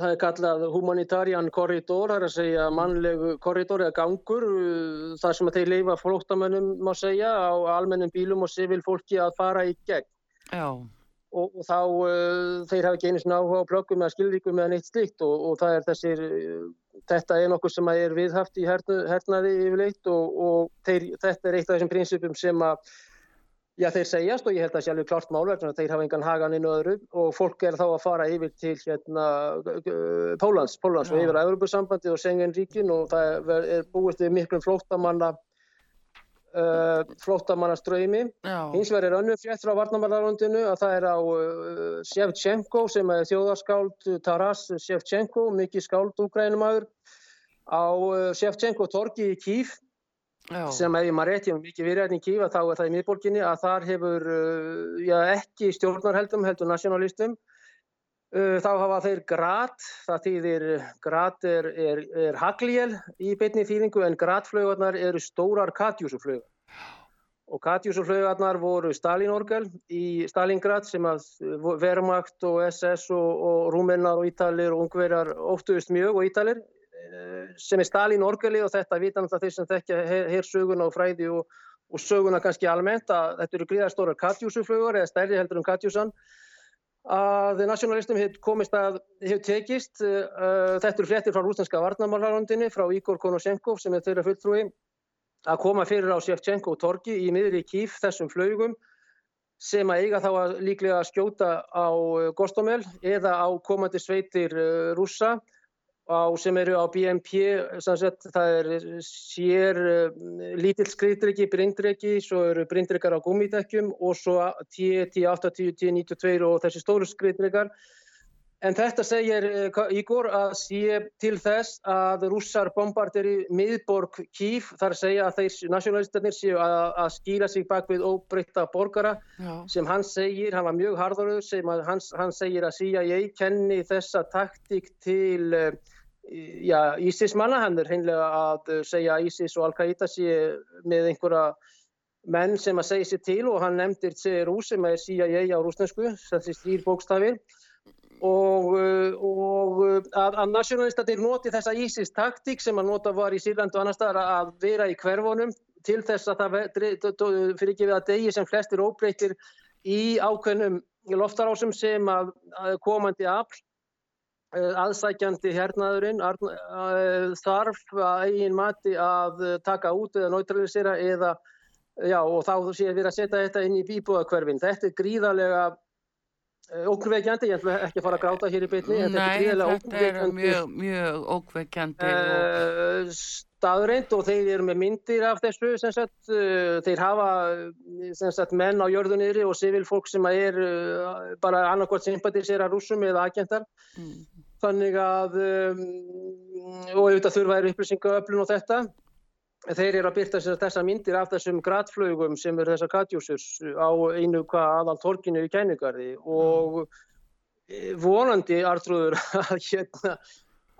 S3: það er kallað humanitarian korridor, það er að segja mannlegu korridor eða gangur, uh, þar sem þeir leifa flóttamönnum má segja á almennum bílum og sivil fólki að fara í gegn. Já. Og, og þá uh, þeir hafa ekki einu svona áhuga á blöggum eða skilríkum eða neitt slikt og, og það er þessir, uh, þetta er nokkur sem er viðhaft í hernaði yfirleitt og, og þeir, þetta er eitt af þessum prinsipum sem að Já, þeir segjast og ég held að það sé alveg klart mál vegna þeir hafa engan hagan inn og öðru og fólk er þá að fara yfir til hérna, Pólans, Pólans og yfir að Európa-sambandi og Sengenríkin og það er búist við miklum flóttamanna uh, flóttamanna ströymi. Hins vegar er önnum frétt frá Varnamarlarlandinu að það er á uh, Shevchenko sem er þjóðarskáld Taras Shevchenko, mikið skáld úgrænumæður á uh, Shevchenko torgi í Kíf Já. sem ef ég maður rétt, ég hef mikið verið hérna í Kífa þá er það í miðborginni að þar hefur uh, já, ekki stjórnarheldum heldur nasjonalistum uh, þá hafa þeir grat það þýðir grat er, er, er haglíel í beitni þýðingu en gratflögarnar eru stórar katjúsuflögar og katjúsuflögarnar voru Stalinorgel í Stalingrad sem að Wehrmacht og SS og, og Rúmennar og Ítalir og ungverjar óttuðist mjög og Ítalir sem er Stalin orgeli og þetta vitan alltaf þeir sem þekkja hersuguna og fræði og, og söguna kannski almennt að þetta eru gríðarstórar Katjúsuflugur eða stærri heldur um Katjúsan að nationalistum komist að hefur tekist uh, þetta eru fréttir frá rúslandska varnamálarlandinni frá Igor Konosenkov sem er þeirra fulltrúi að koma fyrir á Shevchenko torgi í miðri kýf þessum flögum sem að eiga þá að líklega skjóta á Gostomel eða á komandi sveitir rússa á, sem eru á BMP, sagt, það er sér uh, lítill skriðdryggi, brindryggi, svo eru brindryggar á gummidekkjum og svo T80, T92 og þessi stóru skriðdryggar. En þetta segir Ígor að sé til þess að rússar bombardir í miðborg Kív, þar segja að þeir nasjonalistarnir séu að, að skýra sig bak við óbreytta borgara Já. sem hann segir, hann var mjög harðaröður, sem hann, hann segir að CIA kenni þessa taktík til já, ISIS manna, hann er hreinlega að segja að ISIS og Al-Qaida með einhverja menn sem að segja sér til og hann nefndir CRU sem er CIA á rúsnesku, þessi stýr bókstafi og, og að, að nasjónalistatir noti þessa ISIS taktík sem að nota var í Sýrland og annar staðar að vera í hverfunum til þess að það fyrir við að degi sem flestir óbreytir í ákveðnum loftarásum sem að, að komandi afl Eh, aðsækjandi hernaðurinn eh, þarf að eigin mati að taka út eða neutralisera eða já og þá sé við að setja þetta inn í bíbúðakverfin. Þetta er gríðarlega eh, ókveikjandi, ég ætla ekki að fara að gráta hér í bytni.
S2: Nei, þetta er, er mjög, mjög ókveikjandi.
S3: Og... Staðreint og þeir eru með myndir af þessu, sagt, þeir hafa sagt, menn á jörðunniðri og sivil fólk sem er bara annarkvæmt sympatisera rúsum eða agentar. Mm þannig að um, og auðvitað þurfa er upplýsingaöflun og þetta. Þeir eru að byrta þessar myndir af þessum gradflögum sem eru þessar katjúsurs á einu hvað aðal torkinu í kæningarði og e, vonandi artrúður að hérna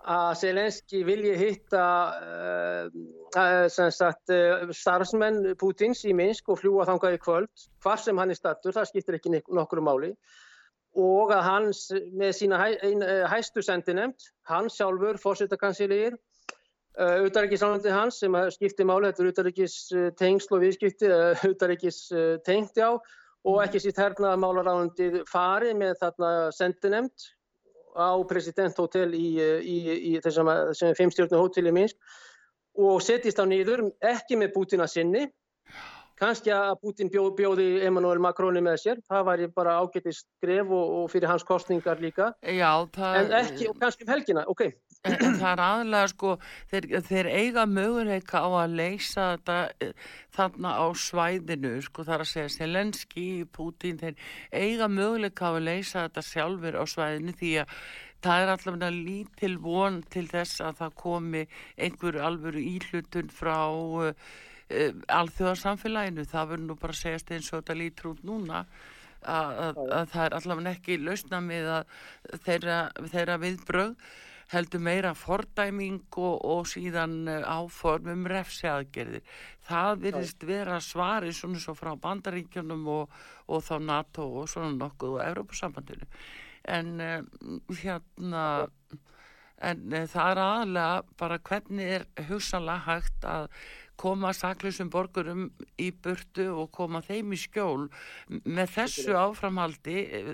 S3: að Selenski vilji hitta uh, sagt, uh, starfsmenn Pútins í Minsk og fljúa þangað í kvöld. Hvar sem hann er stattur, það skiptir ekki nokkru máli og að hans með sína hæ, ein, eh, hæstu sendinemt, hans sjálfur, fórsetakansilegir, auðaríkisálandið eh, hans sem skipti máli, þetta er auðaríkis tengsl og viðskipti, auðaríkis tengt já. Og ekki sitt hernaða málaráðundið farið með þarna sendinemt á presidenthótel í, í, í þessum fimmstjórnu hótel í Minsk. Og setjist á nýður, ekki með Bútina sinni kannski að Putin bjóð, bjóði Emmanuel Macroni með sér, það væri bara ágættist skref og, og fyrir hans kostningar líka.
S2: Já, það...
S3: en ekki, og kannski um helgina, ok.
S2: En, en það er aðlega sko þeir, þeir eiga möguleika á að leysa þetta eh, þarna á svæðinu sko þar að segja Selenski, Putin þeir eiga möguleika á að leysa þetta sjálfur á svæðinu því að það er allavega lítil von til þess að það komi einhver alvöru íhlutun frá uh, uh, alþjóðarsamfélaginu, það verður nú bara að segjast eins og þetta lítur út núna að, að, að það er allavega ekki lausna með þeirra, þeirra viðbröð heldur meira fordæming og, og síðan eh, áformum refsiaðgerðir. Það virðist vera svari svona svo frá bandaríkjunum og, og þá NATO og svona nokkuð og Európa-sambandinu. En uh, hérna, en uh, það er aðlega bara hvernig er hugsanlega hægt að koma saklusum borgurum í burtu og koma þeim í skjól. Með þessu áframhaldi eh,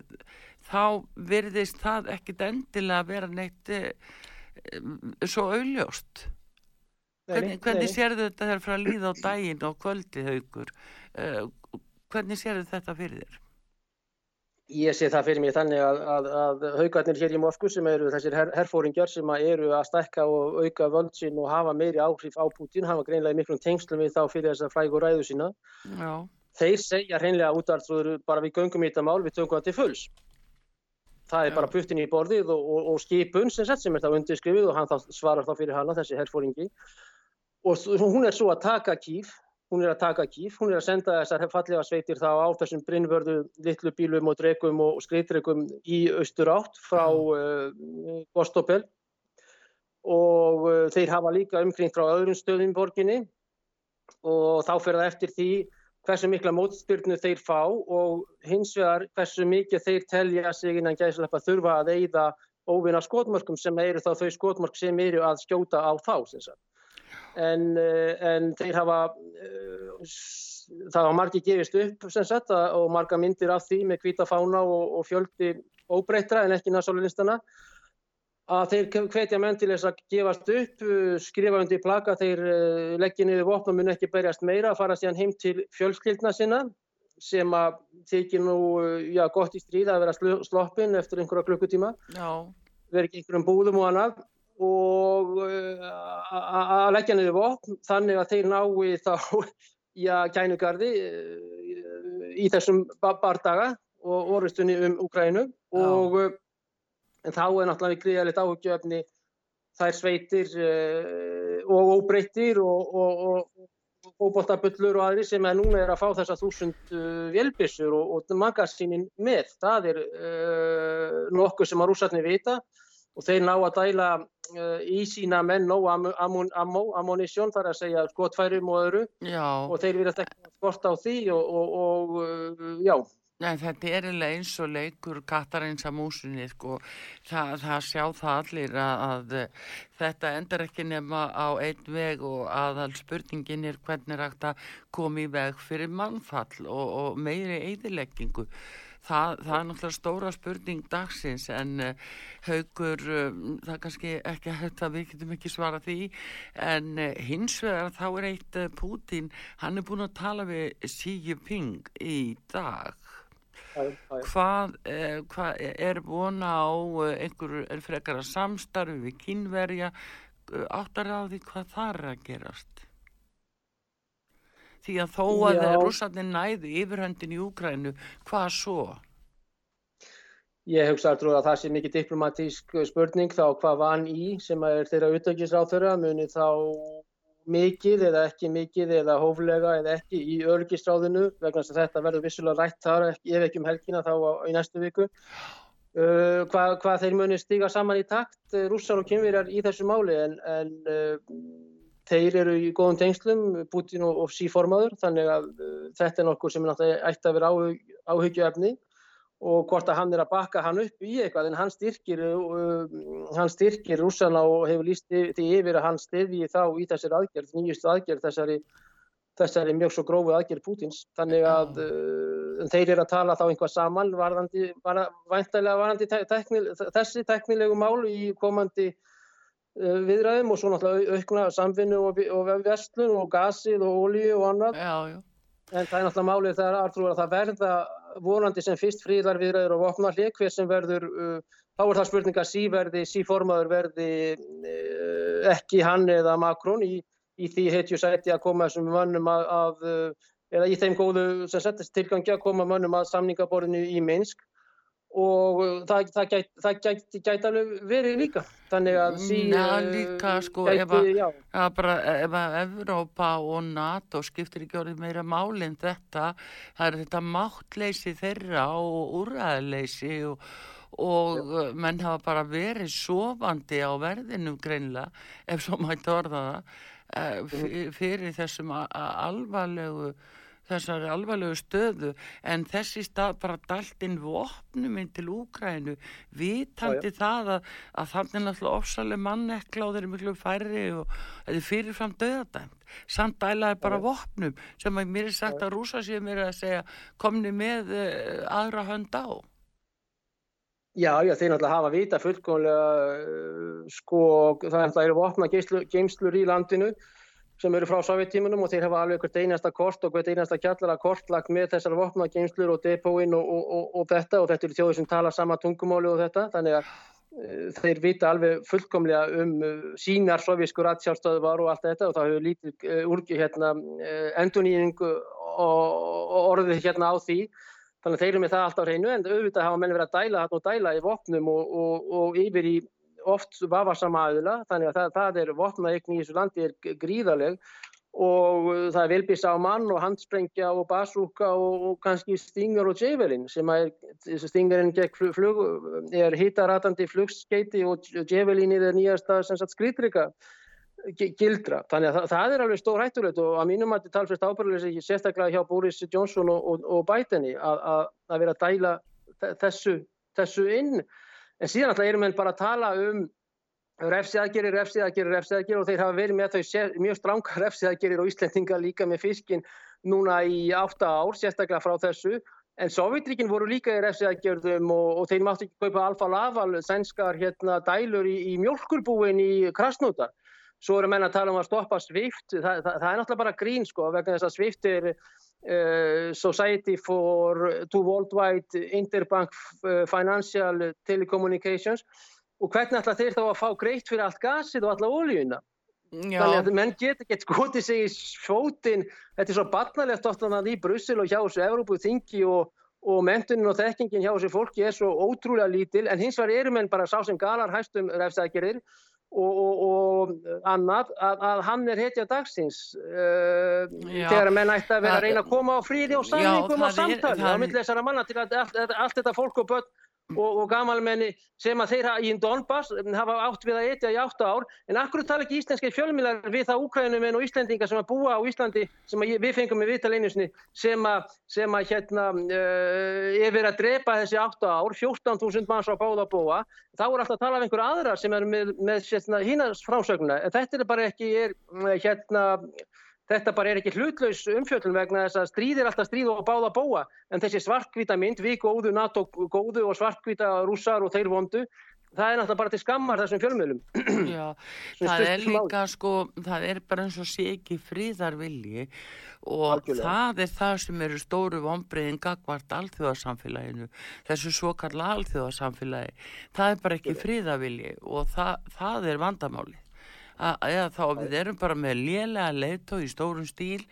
S2: þá verðist það ekkit endilega vera neitt eh, svo auðljóst hvernig, hvernig sér þetta þegar frá að líða á daginn og kvöldi haugur eh, hvernig sér þetta fyrir þér?
S3: Ég sé það fyrir mig þannig að, að, að haugarnir hér í Moskvu sem eru þessir her, herfóringar sem eru að stekka og auka völdsinn og hafa meiri áhrif á Putin, hafa greinlega miklum tengslum við þá fyrir þess að frægu ræðu sína. Já. Þeir segja hreinlega útartrúður bara við göngum í þetta mál, við tökum það til fulls. Það er Já. bara puttin í borðið og, og, og skipun sem, sem er það undirskrifið og hann þá svarar þá fyrir hana, þessi herfóringi. Og hún er svo að taka kýf hún er að taka kýf, hún er að senda þessar fallega sveitir þá á þessum brinnvörðu litlu bílum og dregum og skreitregum í austur átt frá uh, Bostopel og uh, þeir hafa líka umkring frá öðrum stöðum borginni. Og þá fer það eftir því hversu mikla mótstyrnu þeir fá og hins vegar hversu mikið þeir telja sig innan gæðslepa þurfa að eigða óvinna skotmörkum sem eru þá þau skotmörk sem eru að skjóta á þá sem sagt en, eh, en þeir hafa eh, það hafa margi gefist upp sagt, og marga myndir af því með hvita fána og, og fjöldi óbreytra en ekki næsólunistana að þeir hvetja menn til þess að gefast upp, skrifa undir plaka, þeir eh, leggja niður vopn og mun ekki berjast meira, fara síðan heim til fjölskyldna sinna sem að þykir nú já, gott í stríð að vera sloppin eftir einhverja klukkutíma, verið ekki einhverjum búðum og annað og að leggja niður vopn þannig að þeir nái þá já, kænugarði í þessum bardaga og orðustunni um Ukrænu og en þá er náttúrulega gríðalegt áhugjöfni þær sveitir uh, og óbreyttir og, og, og óbóttabullur og aðri sem er núna er að fá þessa þúsund uh, vélbissur og, og magasínin með. Það er uh, nokkuð sem að rúsarni vita og þeir ná að dæla í sína menn nóg ammonisjón þar að segja skotfærum og öðru
S2: já.
S3: og þeir verðast ekki skort á því og já
S2: Nei, þetta er eiginlega eins og leikur kattarins að músunni, sko. Það, það sjá það allir að, að þetta endar ekki nema á einn veg og aðal spurningin er hvernig rægt að koma í veg fyrir mannfall og, og meiri eðileggingu. Það, það er náttúrulega stóra spurning dagsins en uh, haugur, uh, það er kannski ekki að við getum ekki svara því. En uh, hins vegar þá er eitt Putin, hann er búin að tala við Xi Jinping í dag. Hvað, eh, hvað er vona á eh, einhverju frekara samstarfi við kynverja eh, áttar á því hvað þar er að gerast því að þó að rússarnir næði yfirhöndin í Úgrænu hvað svo?
S3: Ég hugsa að það sé mikið diplomatísk spurning þá hvað vann í sem er þeirra utdökisráþurra muni þá mikið eða ekki mikið eða hóflega eða ekki í örgistráðinu vegna þess að þetta verður vissulega rætt þar ef ekki um helgina þá á, í næstu viku. Uh, hvað, hvað þeir muni stiga saman í takt uh, rússar og kynverjar í þessu máli? En, en uh, þeir eru í góðum tengslum Putin og, og síformaður þannig að uh, þetta er nokkur sem náttúrulega ætti að vera áhyggjuefni og hvort að hann er að bakka hann upp í eitthvað en hann styrkir, uh, hann styrkir rússana og hefur líst því yfir að hann styrði þá í þessari aðgerð, nýjustu aðgerð þessari, þessari mjög svo grófu aðgerð Pútins. Þannig að uh, þeir eru að tala þá einhvað saman varðandi, var, væntalega varðandi teknil, þessi teknilegu mál í komandi viðræðum og svo náttúrulega aukna samfinnu og, og vestlun og gasið og ólíu og annað.
S2: Já, já.
S3: En það er náttúrulega málið þegar Artur að það verða vonandi sem fyrst fríðar viðræður og vopna hlið hver sem verður, uh, þá er það spurninga síverði, síformaður verði uh, ekki hann eða Makrón í, í því heitju sæti að koma þessum mönnum að, að eða í þeim góðu sem settist tilgangi að koma mönnum að samningaborðinu í Minsk og það, það, gæti, það gæti, gæti alveg verið líka þannig að sí,
S2: Já, líka sko gæti, ef, að, að bara, ef að Evrópa og NATO skiptir ekki orðið meira málinn þetta það er þetta máttleysi þeirra og úræðleysi og, og Já. menn hafa bara verið sofandi á verðinum greinlega ef svo mætti orða það mhm. fyrir þessum alvarlegu þessari alvarlegu stöðu en þessi stað bara daltinn vopnum inn til Úkrænu vitandi já, já. það að, að þannig náttúrulega ofsalega mannekla og þeir eru miklu færri og þeir fyrirfram döðadæmt samt dælaði bara já, vopnum sem að mér er sagt að rúsa sér mér að segja komni með uh, aðra hönd á.
S3: Já, já, þeir náttúrulega hafa vita fullkomlega uh, sko, það er náttúrulega vopna geimslur í landinu sem eru frá sovjettímunum og þeir hafa alveg hvert einasta kort og hvert einasta kjallara kortlagt með þessar vopnageimslur og depóin og, og, og, og þetta og þetta eru þjóður sem tala sama tungumáli og þetta. Þannig að uh, þeir vita alveg fullkomlega um uh, sínar sovjísku ratsjálfstöðvar og allt þetta og það hefur lítið uh, úrgi hérna enduníning og orðið hérna á því. Þannig að þeir eru með það alltaf hreinu en auðvitað hafa menn verið að dæla og dæla í vopnum og yfir í oft vafasama aðila þannig að það, það er vopnaegn í þessu landi er gríðaleg og það er velbísa á mann og handsprengja og basúka og, og kannski stingar og djevelin sem er stingarinn flug er hitaratandi flugskeiti og djevelinir er nýjasta skriðtrykka gildra. Þannig að það, það er alveg stór hættulegt og að mínum að þetta talfest ábyrgulega sérstaklega hjá Boris Johnson og, og, og Bideni að vera að dæla þessu, þessu inn en síðan alltaf erum við bara að tala um refsiðagerir, refsiðagerir, refsiðagerir og þeir hafa verið með þau mjög stranga refsiðagerir og Íslandinga líka með fiskin núna í átta ár, sérstaklega frá þessu. En Sovjetríkin voru líka í refsiðagerðum og, og þeir máttu ekki kaupa alfa-laval sænskar hérna dælur í, í mjölkurbúin í Krasnúta svo eru menn að tala um að stoppa Swift. Það, það, það er náttúrulega bara grín sko vegna þess að Swift er uh, Society for to Worldwide Interbank uh, Financial Telecommunications. Og hvernig ætla þeir þá að fá greitt fyrir allt gasið og alla ólíuna. Þannig að menn get ekki skotið sig í fótinn, þetta er svo barnalegt ofta þannig í Brussel og hjá þessu Európu þingi og, og mentunin og þekkingin hjá þessu fólki er svo ótrúlega lítil. En hins vegar eru menn bara sá sem galar hæstum refsækjarir og, og, og annað að, að hann er hetja dagsins uh, þegar menn ætti að vera að reyna að koma á fríði og samlingum og samtali á milli þessara manna til að allt, allt þetta fólk og börn og, og gamalmenni sem að þeirra í Donbass hafa átt við að etja í átta ár. En akkur tala ekki íslenski fjölmilar við það úkrænumenn og íslendinga sem að búa á Íslandi sem við fengum með viðtaleinisni sem að, sem að hérna uh, er verið að drepa þessi átta ár 14.000 manns á báða búa þá er alltaf að tala af einhver aðra sem er með, með hérna, hínast frásögna en þetta er bara ekki er, hérna Þetta bara er ekki hlutlaus umfjöldun vegna þess að stríð er alltaf stríð og báða bóa. En þessi svartkvita mynd, við góðu, NATO góðu og svartkvita rússar og þeir vondu, það er náttúrulega bara til skammar þessum fjölmjölum.
S2: Já, það er líka sko, það er bara eins og sé ekki fríðarvilji og Algjörlega. það er það sem eru stóru vonbreiðin gagvart alþjóðarsamfélaginu, þessu svo kalla alþjóðarsamfélagi, það er bara ekki fríðarvilji og það, það er vandamáli eða þá við erum bara með lélega leiðtói í stórum stíl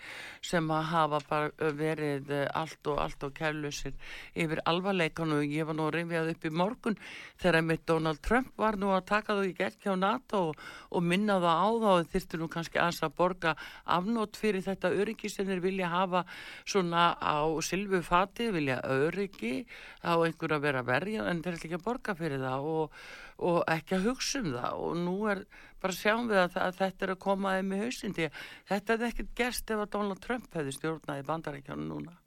S2: sem að hafa bara verið allt og allt og kærlusir yfir alvarleikan og ég var nú að reyfjað upp í morgun þegar mitt Donald Trump var nú að taka þú í gegn hjá NATO og, og minna það á þá og þurftu nú kannski að borga afnót fyrir þetta öryggi sem þeir vilja hafa svona á silfu fati, vilja öryggi á einhver að vera verja en þeir ætla ekki að borga fyrir það og, og ekki að hugsa um það. Og nú er bara sjáum við að, að þetta er að koma þeim í hausin því þetta hefði ekkert gerst ef að Donald Trump hefði stjórnaði bandarækjanu núna.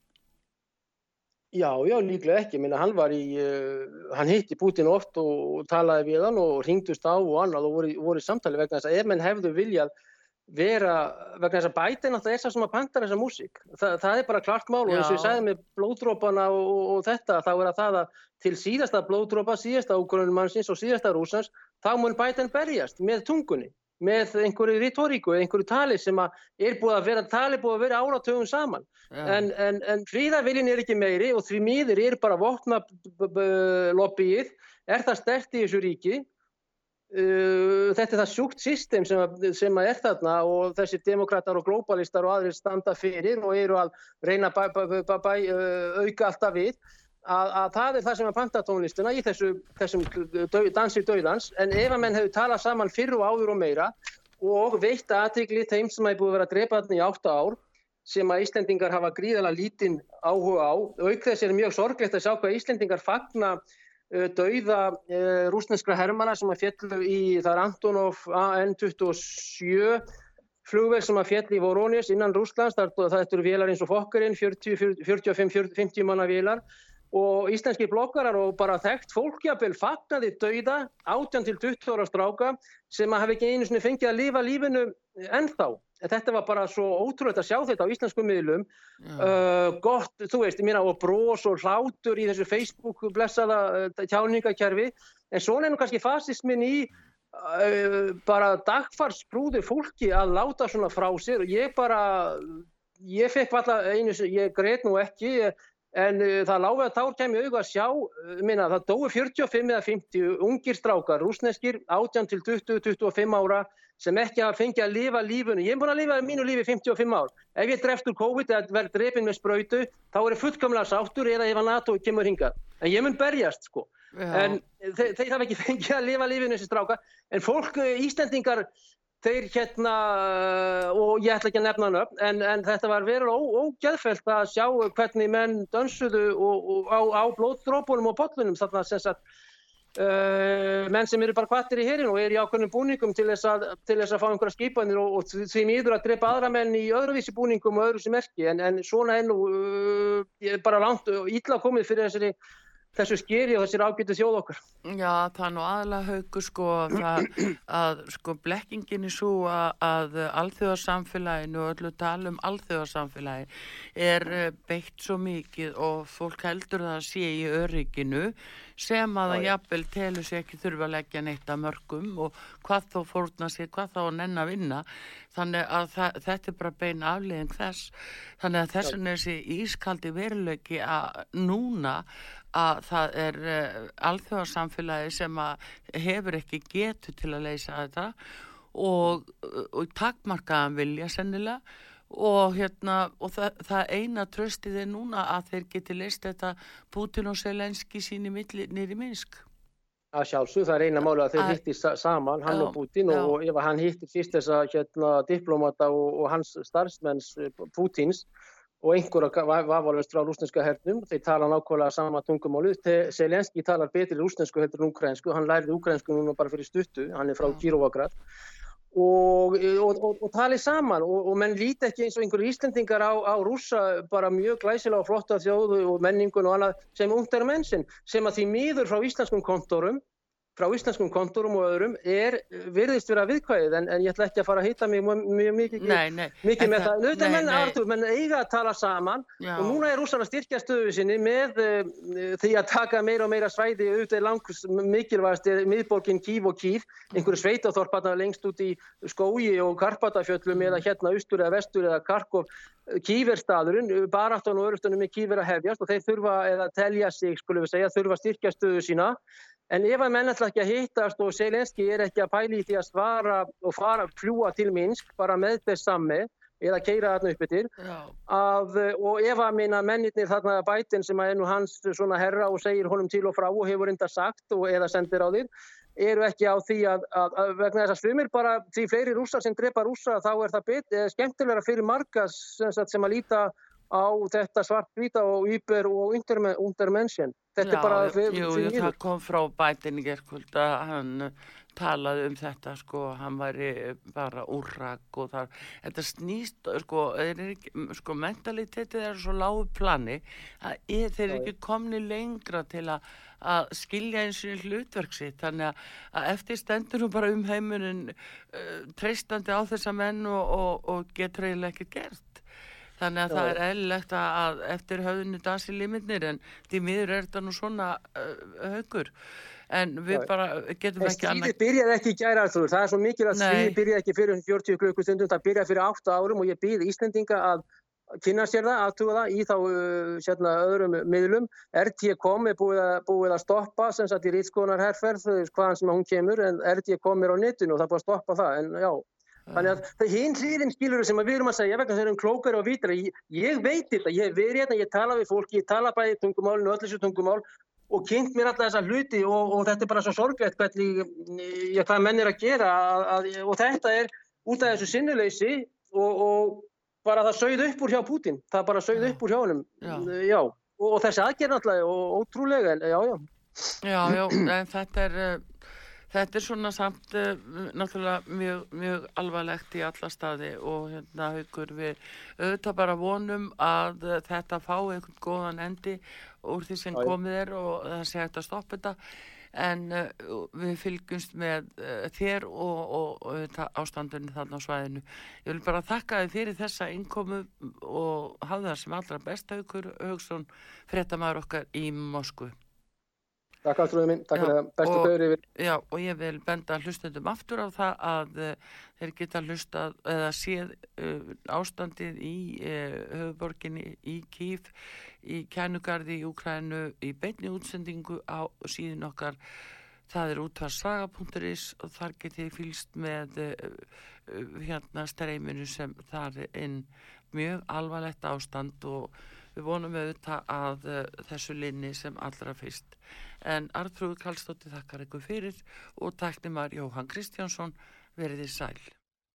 S3: Já, já, líklega ekki. Minna, hann var í, uh, hann hitti Putin oft og, og talaði við hann og ringdust á og annað og voru, voru samtali vegna þess að ef menn hefðu viljað vera, vegna þess að bæti náttúrulega er það sem að panta þessa músík. Þa, það er bara klart mál og eins og ég sagði með blóðdrópana og, og, og þetta þá er að það að til síðasta blóðdrópa, síðasta ágrunnumannsins og síðasta rúsans þá mun bætan berjast með tungunni með einhverju ritoríku, einhverju tali sem er búið að vera tali búið að vera áratögun saman. En, en, en fríðarviljin er ekki meiri og því miður er bara vopna lobbyið er það stert í þessu ríki Uh, þetta er það sjúkt system sem, sem er þarna og þessi demokrater og globalistar og aðrir standa fyrir og eru að reyna að uh, auka alltaf við að, að það er það sem er pantatónlistuna í þessu, þessum dansi döðans en ef að menn hefur talað saman fyrr og áður og meira og veitt aðtrykli þeim sem hefur búið að vera að drepa þarna í átta ár sem að Íslendingar hafa gríðala lítinn áhuga á auk þess er mjög sorglegt að sjá hvað Íslendingar fagna dauða eh, rúsneskra hermana sem að fjallu í, það er Antonov AN-27 flugveg sem að fjalli í Vorónis innan Rúslands, það, eru vélar eins og Fokkerinn, 45-50 manna vélar. Og íslenski blokkarar og bara þekkt fólkjapil fagnaði dauða 18 til 20 ára stráka sem að hafa ekki einu fengið að lifa lífinu ennþá þetta var bara svo ótrúlega að sjá þetta á íslensku miðlum. Uh, gott, þú veist, ég meina og brós og hlátur í þessu Facebook blessaða uh, tjáningakerfi. En svona er nú kannski fasismin í uh, bara dagfarsprúði fólki að láta svona frá sér. Og ég bara ég fekk alltaf einu, ég greit nú ekki en uh, það láfið að tár kemur auðvitað að sjá, uh, minna það dói 45 eða 50 ungir strákar, rúsneskir 18 til 20-25 ára sem ekki hafa fengið að lifa lífunum. Ég er búin að lifa mínu lífi 55 ár. Ef ég dreft úr COVID eða verð drefin með spröytu, þá er ég fullkomlega sáttur eða ef að NATO kemur hinga. En ég mun berjast, sko. Já. En þeir, þeir hafa ekki fengið að lifa lífinu þessi stráka. En fólk, eh, Íslandingar, þeir hérna, og ég ætla ekki að nefna hann upp, en, en þetta var verið ógeðfælt að sjá hvernig menn dönsuðu og, og á, á blóðdrópunum og pollunum þarna sem sagt Uh, menn sem eru bara kvartir í herin og eru í ákveðnum búningum til þess að, til þess að fá einhverja skipanir og, og því miður að drepa aðra menn í öðruvísi búningum og öðru sem erki en, en svona enn uh, bara langt og ítla komið fyrir þessari þessu skeri og þessir ágætu þjóð okkur.
S2: Já, það er nú aðalega haugu sko það, að sko blekkingin er svo að, að alþjóðarsamfélaginu og öllu talum alþjóðarsamfélagi er eh, beitt svo mikið og fólk heldur það að sé í örygginu sem að það jafnvel telur sér ekki þurfa að leggja neitt að mörgum og hvað þá fórna sér, hvað þá nenn að vinna. Þannig að það, þetta er bara bein afliðin þess. Þannig að þessan er þessi ískaldi veruleiki að núna að það er uh, alþjóðarsamfélagi sem að hefur ekki getu til að leysa þetta og, og takkmarkaðan vilja sennilega og hérna og það, það eina tröstið er núna að þeir geti leist þetta Putin og Selenski síni nýri Minsk.
S3: Að sjálfsög, það er eina máli að þeir hitti saman, hann já, og Putin og, og ef hann hitti fyrst þessa hérna, diplomata og, og hans starfsmenns eh, Putins og einhverja vafarlöst frá rúsneska hernum, þeir tala nákvæmlega sama tungumálu, Selenski talar betri rúsnesku heldur en ukrainsku, hann lærði ukrainsku núna bara fyrir stuttu, hann er frá Kirovagrad og, og, og tali saman. Og, og menn líti ekki eins og einhverjum íslendingar á, á rúsa bara mjög glæsilega og flotta þjóðu og menningun og annað sem ungtar mennsinn sem að því miður frá íslenskum kontorum frá íslenskum kontorum og öðrum er virðist vera viðkvæðið en, en ég ætla ekki að fara að hýtta mig mjög mikið,
S2: nei, nei,
S3: mikið með það. Nauðvitað menn, Artur, menn eiga að tala saman Já. og núna er rússar að styrkja stöðu sinni með uh, því að taka meira og meira svæði auðvitað langs mikilvægast er miðborgin Kív og Kív, einhverju sveitaþorparna lengst út í skói og Karpatafjöllum eða hérna austur eða vestur eða Karkov Kíverstaðurinn, baráttan og örustunum með Kíver að hefjast og þeir þurfa eða telja sig, skulum við segja, þurfa styrkja stöðu sína En ef að menn ætla ekki að hittast og Selenski er ekki að pæli því að svara og fara að fljúa til Minsk bara með þess samme eða keira þarna til að, og ef að minna mennirnir þarna bætin sem er nú hans svona herra og segir honum til og frá og hefur enda sagt og eða sendir á þér eru ekki á því að, að, að vegna þess að svumir bara því fleiri rússar sem drepa rússa þá er það bet, skemmtilega fyrir margas sem, sem að líta á þetta svart-hvita og yper og untermennsjen.
S2: Þetta Já, er bara jú, jú, það kom frá bætin í gerðkvöld að hann talaði um þetta sko, hann væri bara úrrak og það, þetta snýst sko, ekki, sko mentalitetið er svo lágu plani að er, þeir eru ekki komni lengra til að, að skilja eins og hlutverksitt, þannig að, að eftir stendur hún bara um heimunin uh, treystandi á þessa menn og, og, og getur eiginlega ekkert gert Þannig að Já. það er eðlilegt að eftir höfðinu dansi limitnir en því miður er þetta nú svona uh, haugur. En við Já. bara getum en ekki annað...
S3: Stríðið byrjaði ekki í gæra þúr. Það er svo mikil að stríðið byrjaði ekki fyrir 40 klukkustundum. Það byrjaði fyrir 8 árum og ég býði Íslandinga að kynna sér það, aðtuga það í þá sérna, öðrum miðlum. RT.com er búið að, búið að stoppa sem sagt í rýtskoðunarherferð hvaðan sem hún kemur en RT.com er á netinu og það er búið að stoppa það. En já, Þannig að það hinn hlýðin skilur sem við erum að segja vegna þeir eru klókar og vítra. Ég, ég veit þetta, ég verið hérna, ég tala við fólki, ég tala bæði tungumálinu þessu tungumál og kynnt mér alltaf þessa hluti og, og þetta er bara svo sorgveit hvernig ég, hvað menn er að gera að, að, og þetta er út af þessu sinnuleysi og, og bara það sögð upp úr hjá Putin, það bara sögð upp úr hjá hennum, já. já, og, og þessi aðgerð alltaf og ótrúlega, já, já.
S2: Já, já, en þetta er... Þetta er svona samt uh, náttúrulega mjög, mjög alvarlegt í alla staði og hérna haugur við auðvitað bara vonum að uh, þetta fá einhvern góðan endi úr því sem komið er og það sé hægt að stoppa þetta en uh, við fylgjumst með þér og, og, og ástandunni þarna á svæðinu. Ég vil bara þakka þið fyrir þessa innkomu og hafa það sem allra besta haugur Haugsson, frettamæður okkar í Moskvu.
S3: Takk aftur minn, takk fyrir það, bestu bauður yfir.
S2: Já, og ég vil benda hlustendum aftur á það að uh, þeir geta hlustað eða séð uh, ástandið í uh, höfuborginni í Kíf, í Kænugarði í Ukrænu, í beinni útsendingu á síðan okkar. Það er útvarsaga.is og þar getið fylst með hérna streyminu sem þar er inn mjög alvarlegt ástand og við vonum auðvitað að þessu linni sem allra fyrst en Artrúð Kallstóttir þakkar ykkur fyrir og taknum að Jóhann Kristjánsson veriði sæl.